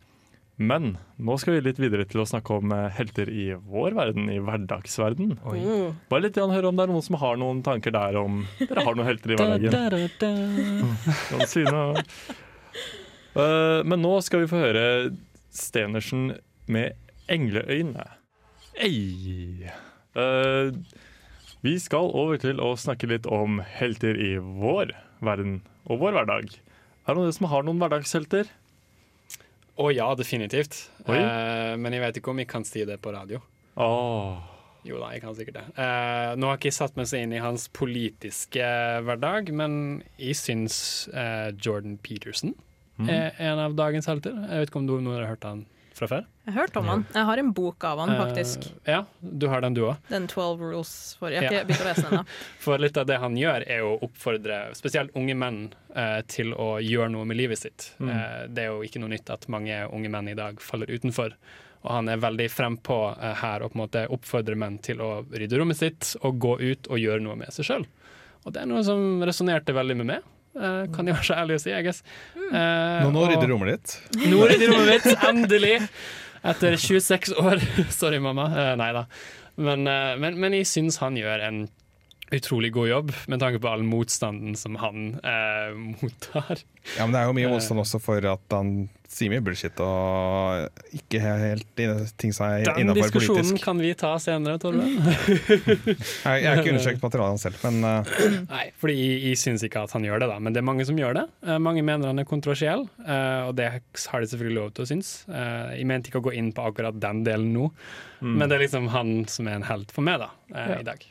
Men nå skal vi litt videre til å snakke om eh, helter i vår verden, i hverdagsverden. Oi. Bare litt høre om det er noen som har noen tanker der om dere har noen helter i hverdagen. Da, da, Eh, men nå skal vi få høre Stenersen med engleøyne. Ei. Uh, vi skal over til å snakke litt om helter i vår verden og vår hverdag. Er det noen som har noen hverdagshelter? Å ja, definitivt. Eh, men jeg vet ikke om jeg kan si det på radio. Oh. Jo da, jeg kan sikkert det. Uh, nå har ikke jeg satt meg så inn i hans politiske hverdag, men jeg syns eh, Jordan Peterson Mm. er en av dagens helter. Jeg vet ikke om du, noen har hørt han fra før? Jeg har hørt om han. Jeg har en bok av han, faktisk. Uh, ja, du har den du òg. Den 12 Rules for Jeg har Ja. ikke begynt å lese den ennå. For litt av det han gjør, er å oppfordre spesielt unge menn uh, til å gjøre noe med livet sitt. Mm. Uh, det er jo ikke noe nytt at mange unge menn i dag faller utenfor. Og han er veldig frempå her og på en måte oppfordrer menn til å rydde rommet sitt og gå ut og gjøre noe med seg sjøl. Og det er noe som resonnerte veldig med meg. Eh, kan jeg være så ærlig å si, I guess. Eh, Nå, nå rydder rommet ditt. nå rydder rommet mitt, endelig! Etter 26 år. Sorry, mamma. Uh, nei da. Men, uh, men, men jeg syns han gjør en utrolig god jobb, med tanke på all motstanden som han eh, mottar. Ja, men Det er jo mye Eh. motstand også for at han sier mye bullshit og ikke helt ting ting som er Den diskusjonen kan vi ta senere, Torve. Jeg, jeg har ikke undersøkt materialet selv, men uh. Nei, fordi jeg, jeg syns ikke at han gjør det, da. Men det er mange som gjør det. Eh, mange mener han er kontroversiell, eh, og det har de selvfølgelig lov til å synes. Eh, jeg mente ikke å gå inn på akkurat den delen nå, men det er liksom han som er en helt for meg da, Ja. i dag.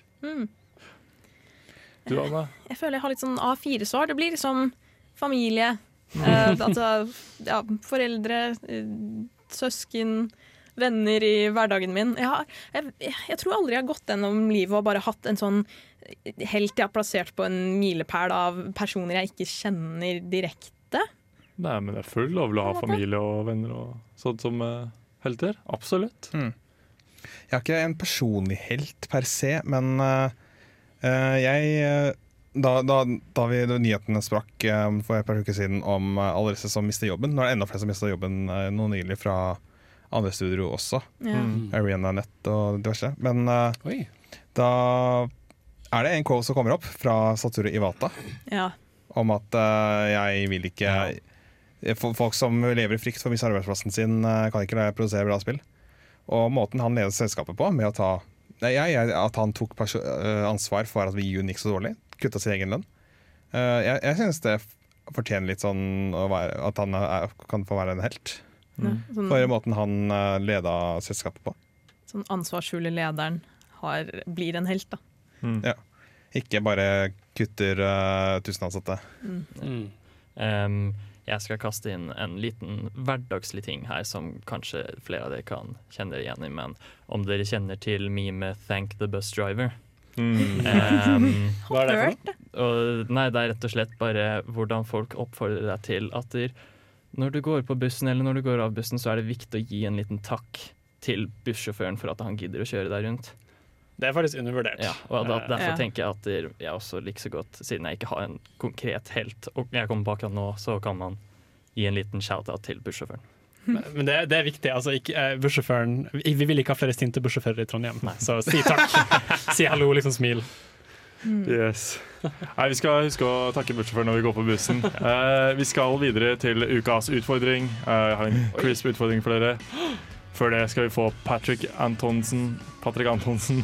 Du, Anna? Jeg føler jeg har litt sånn A4-svar. Det blir liksom familie. Eh, altså, ja, foreldre, eh, søsken, venner i hverdagen min. Jeg, har, jeg, jeg tror aldri jeg har gått gjennom livet og bare hatt en sånn helt jeg har plassert på en milepæl av personer jeg ikke kjenner direkte. Nei, men det er full lov å ha familie og venner og sånt som uh, helter. Absolutt. jeg har ikke en personlig helt per se. Men eh, eh, jeg eh, da, da, da vi da nyhetene sprakk eh, for et par uker siden om eh, alle disse som mister jobben Nå er det enda flere som mister jobben eh, nå nylig fra andre studier også. Ja. Mm. Arena Nett og diverse. Men eh, Oi. da er det en call som kommer opp fra Satura Iwata. Ja. om at eh, jeg vil ikke Fo- Folk som lever i frykt for å miste arbeidsplassen sin, eh, kan ikke produsere bra spill. Og måten han leder selskapet på, med å ta jeg, jeg, at han tok eh, ansvar for at vi gjorde gikk så dårlig, kutta sin egen lønn. Uh, jeg jeg synes det fortjener litt sånn å være, at han er, kan få være en helt. Mm. Sånn, For måten han uh, leda selskapet på. sånn ansvarsfulle lederen har, blir en helt, da. Mm. Ja. Ikke bare kutter uh, tusen ansatte. Mm. Em, jeg skal kaste inn en liten hverdagslig ting her som kanskje flere av dere kan kjenne dere igjen i. Men om dere kjenner til memet 'Thank the bus driver'? Mm. Um, Hva er det for noe? nei, det er rett og slett bare hvordan folk oppfordrer deg til at der, når du går på bussen eller når du går av bussen, så er det viktig å gi en liten takk til bussjåføren for at han gidder å kjøre deg rundt. Det er faktisk undervurdert. Ja, og da, Eh, Derfor Ja. tenker jeg at jeg også liker så godt, siden jeg ikke har en konkret helt, og jeg kommer på akkurat nå, så kan man gi en liten shout-out til bussjåføren. Men det, det er viktig. altså ikke, eh, bussjåføren Vi vi vil ikke ha flere sinte bussjåfører i Trondheim, så si takk. si hallo, liksom smil. Yes. Nei, Vi skal huske å takke bussjåføren når vi går på bussen. Eh, vi skal videre til ukas utfordring. Eh, jeg har en crisp utfordring for dere. Før det skal vi få Patrick Antonsen, Patrick Antonsen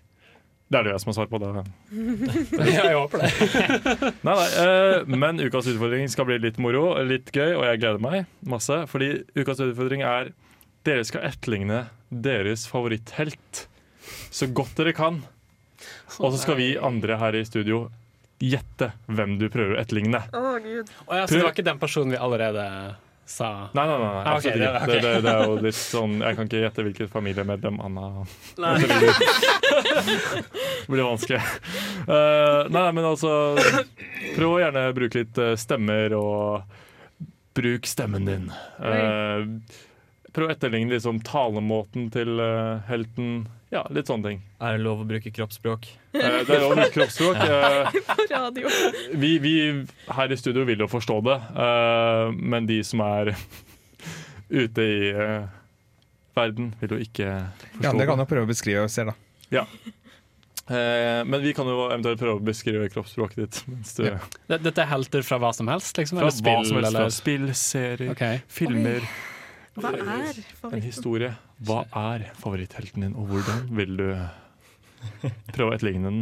Det er det jeg som har svar på det. Ja, jeg håper det. Nei, nei, eh, men ukas utfordring skal bli litt moro, litt gøy, og jeg gleder meg masse. Fordi ukas utfordring er dere skal etterligne deres favoritthelt så godt dere kan. Og så skal vi andre her i studio gjette hvem du prøver å etterligne. Å, gud. Oh, ja, så det var ikke den personen vi allerede sa Nei, nei, nei, Ah, ok, absolutt det- ikke. ok. Det, det, det er jo litt sånn Jeg kan ikke gjette hvilket familiemedlem Anna Nei. Det blir vanskelig. Uh, nei, men altså Prøv å gjerne bruke litt eh, stemmer, og bruk stemmen din. Eh, prøv å etterligne liksom talemåten til uh, helten. Ja, litt sånne ting. Er det lov å bruke kroppsspråk? Eh, det er lov å bruke kroppsspråk. Eh, På radio. vi, vi her i studio vil jo forstå det, eh, men de som er ute i eh, verden, vil jo ikke forstå Ja, det. kan det. jo prøve å beskrive og se, da. Ja. Eh, men vi kan jo eventuelt prøve å beskrive kroppsspråket ditt. Mens du, Ja. Dette er helter fra hva som helst? Liksom, fra eller spill? hva som helst. eller? Fra spill, serier, okay. filmer. Hva er En historie. Hva er favoritthelten din, og hvordan vil du prøve å etterligne den?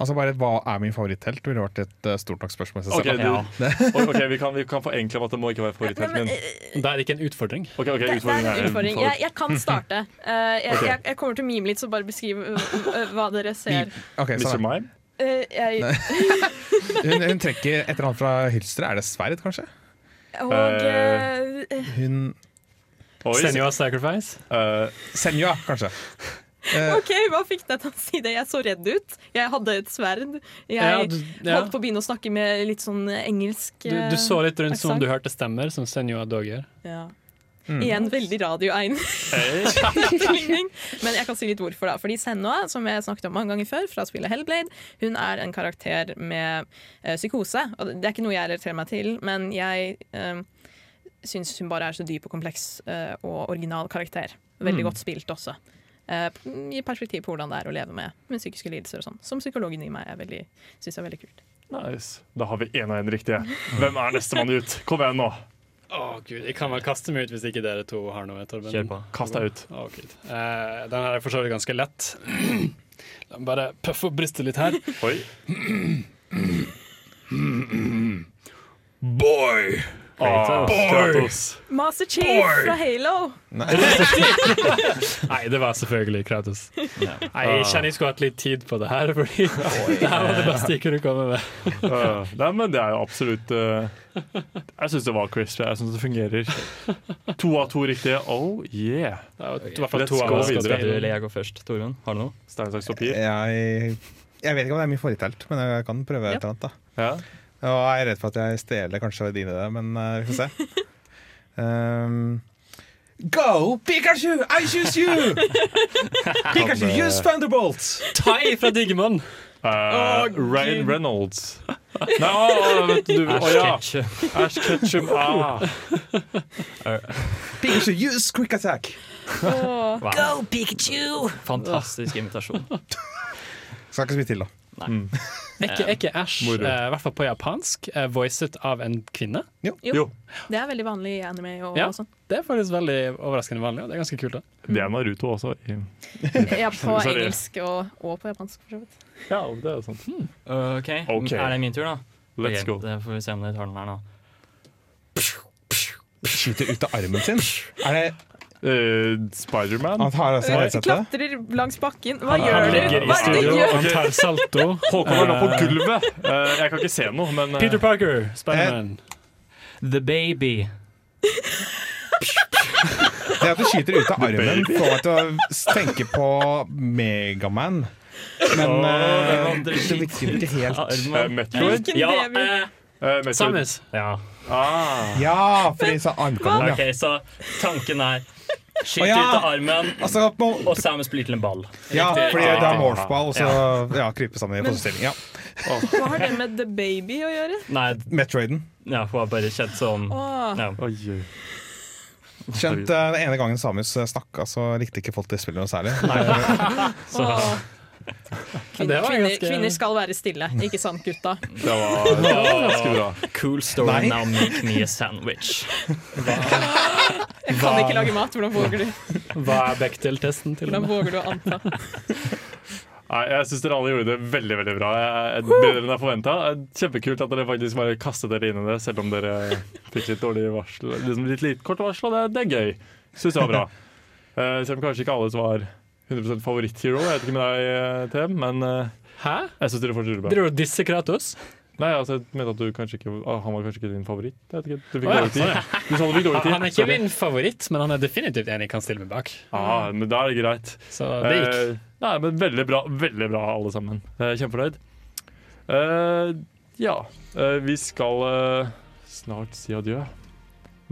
Altså bare Hva er min favoritthelt? ville vært et uh, stort nok spørsmål. Okay, du, Ok, okay, vi, kan, vi kan forenkle at det må ikke være favoritthelten din. Det er ikke en utfordring. Okay, ok, Det, det er en utfordring. Jeg, jeg kan starte. Uh, jeg, okay. jeg, jeg kommer til å mime litt, så bare beskriv hva dere ser. Okay, Mr. Mime? Eh, jeg, hun, hun trekker et eller annet fra hylsteret. Er det sverd, kanskje? og eh, Hun Oi, Senua Sacrifice? Uh, Senja, kanskje. Uh, OK, hva fikk deg til å si det? Jeg så redd ut. Jeg hadde et sverd. Jeg Ja, du, ja. holdt på å begynne å snakke med litt sånn engelsk Du, du så litt rundt som om du hørte stemmer, som Senua Dogger. Ja. Mm. Igjen veldig radioegn-etterligning. Men jeg kan si litt hvorfor. da Fordi Senua, som jeg snakket om mange ganger før, fra spillet Hellblade, hun er en karakter med ø, psykose. Og det er ikke noe jeg relaterer meg til, men jeg uh, syns hun bare er så dyp og kompleks eh, og original karakter. Veldig Mm. godt spilt også. Eh, I perspektiv på hvordan det er å leve med, med psykiske lidelser og sånn. Som psykologen i meg er veldig, synes er veldig kult. Nice. Da har vi én og én riktige. Hvem er nestemann ut? Kom igjen nå. Å gud, Jeg kan vel kaste meg ut hvis ikke dere to har noe. Torben. Kjør på. Kast deg ut. Oh. Eh, den her er for så vidt ganske lett. La meg bare puffe opp brystet litt her. Oi. Boy! Kratos. Master Chief fra Halo! Nei, det var selvfølgelig Kratos. Nei, Jeg kjenner jeg skulle hatt litt tid på det her, Fordi det her var det beste jeg kunne komme med. Uh, nei, men det er jo absolutt uh, Jeg syns det var crisp. Jeg syns det fungerer. To av to riktige. Oh yeah. Det var i hvert fall to av videre. Skal du eller jeg gå først, Torunn? Har du noe? Stein, saks, papir. jeg, jeg vet ikke om det er mye foretelt men jeg kan prøve et eller annet. da Ja. Og jeg er redd for at jeg stjeler kanskje dine, det, men uh, vi får se. Um, Go, Pikachu! I choose you! Pikachu, eh, use Thunderbolt! Tai fra Digimon! Uh, Ryan Reynolds. Nei, oh, vet du, å ja. Ash Ketchum. Ah. Pikachu, use quick attack! Åh. Go, Pikachu! Fantastisk invitasjon. Skal ikke så mye til, da. Mm. Er ikke, er ikke Ash, eh, i hvert fall på japansk, eh, voicet av en kvinne? Jo. Jo. Det er veldig vanlig i anime og, Ja. og sånn. Det er faktisk veldig overraskende vanlig, og det er ganske kult. da Det er Naruto også. I, Ja, på engelsk og, og på japansk, for så vidt. ja, det er sant. OK, Ok. er det min tur, da? Let's okay, go. Det får vi se om dere tar den her nå. Skyter ut av armen sin. Er det Uh, Spiderman. Han tar altså headsetet? Klatrer langs bakken. Hva Han gjør du? ligger i Hva er det du gjør? Han tar salto. Håkon var nå på Eh, gulvet. Uh, jeg kan ikke se noe, men uh, Peter Parker, Spiderman. The Baby. Det at du skyter ut av armen, får meg til å tenke på Megaman. Men eh, det virker ikke helt Metroid? Ja. Samus. Ja. Ah. Ja, fordi så armkanon, ja. OK, så tanken er Skyt ja. ut av armen, Altså, må... og Samus blir til en ball. ja, fordi det er morphball, og så ja, krype sammen i fosterstilling. Ja. Hva har det med The Baby å gjøre? Nei, Metroiden. ja, hun har bare kjent sånn Åh. ja. Oi. Skjønt eh, den ene gangen Samus eh, snakka, så likte ikke folk det spillet noe særlig. Så Kvinner, ganske- kvinner skal være stille, ikke sant, gutta? Det var, det var ganske bra. Cool story, Nei. now make me a sandwich. Jeg kan ikke lage mat, hvordan våger du? Hva er Bechdel-testen til Hvordan og med? våger du å anta? Nei, jeg syns dere alle gjorde det veldig veldig bra. Jeg, jeg, bedre enn jeg forventa. Kjempekult at dere faktisk bare kastet dere inn i det, selv om dere fikk litt dårlig varsel. Liksom litt, litt kort varsel, og det, det er gøy. Syns det var bra. Uh, selv om kanskje ikke alles var 100 favoritthero. Jeg vet ikke med deg, Tem, TM, men eh, Hæ? jeg syns dere fortsatt gjorde Driver du og disser Kratos? Nei, altså, jeg mente at du kanskje ikke ah, Han var kanskje ikke din favoritt. Jeg vet ikke, du fikk ja, dårlig tid. sånn. Du sa du fikk dårlig tid. Han er ikke Sorry. min favoritt, men han er definitivt en jeg kan stille meg bak. Ah, men da er det greit. Så det gikk. Eh, nei, men veldig bra, veldig bra alle sammen. Er kjempefornøyd. Eh, ja, eh, vi skal eh, snart si adjø.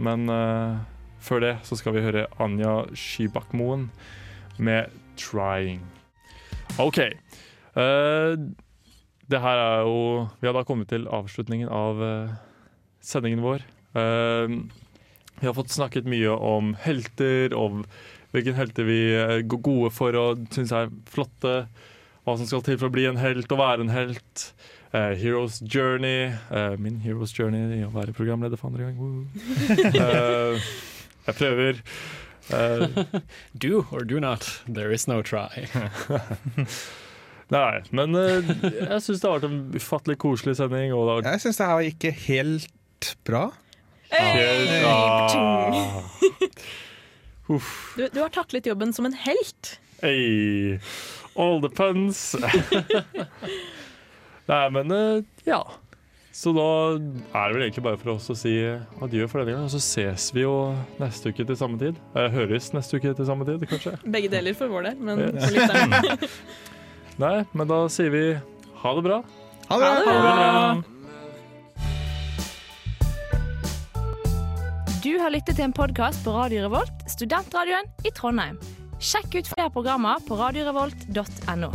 Men eh, før det så skal vi høre Anja Skybakmoen med 'Trying'. OK. Uh, det her er jo Vi har da kommet til avslutningen av uh, sendingen vår. Uh, vi har fått snakket mye om helter, om hvilke helter vi er gode for og syns er flotte. Hva som skal til for å bli en helt og være en helt. Uh, Heroes Journey. Uh, min Heroes Journey i å være programleder for andre gang. Eh, jeg prøver. Eh, Do or do not, there is no try. nei, men uh, jeg syns det har vært en ufattelig koselig sending. Og det har Jeg syns det her gikk helt bra. Hey! Ah. Uff. Du, du har taklet jobben som en helt. Hey. All the puns. Nei, men uh, ja. Så da er det vel egentlig bare for oss å si adjø for denne gang. Og så ses vi jo neste uke til samme tid. Eh, høres neste uke til samme tid, kanskje. Begge deler for vår del, men Yes. for lytteren. Nei, men da sier vi ha det bra. Ha det Ha det bra! bra! Du har lyttet til en podkast på Radio Revolt, studentradioen i Trondheim. Sjekk ut flere programmer på radiorevolt.no.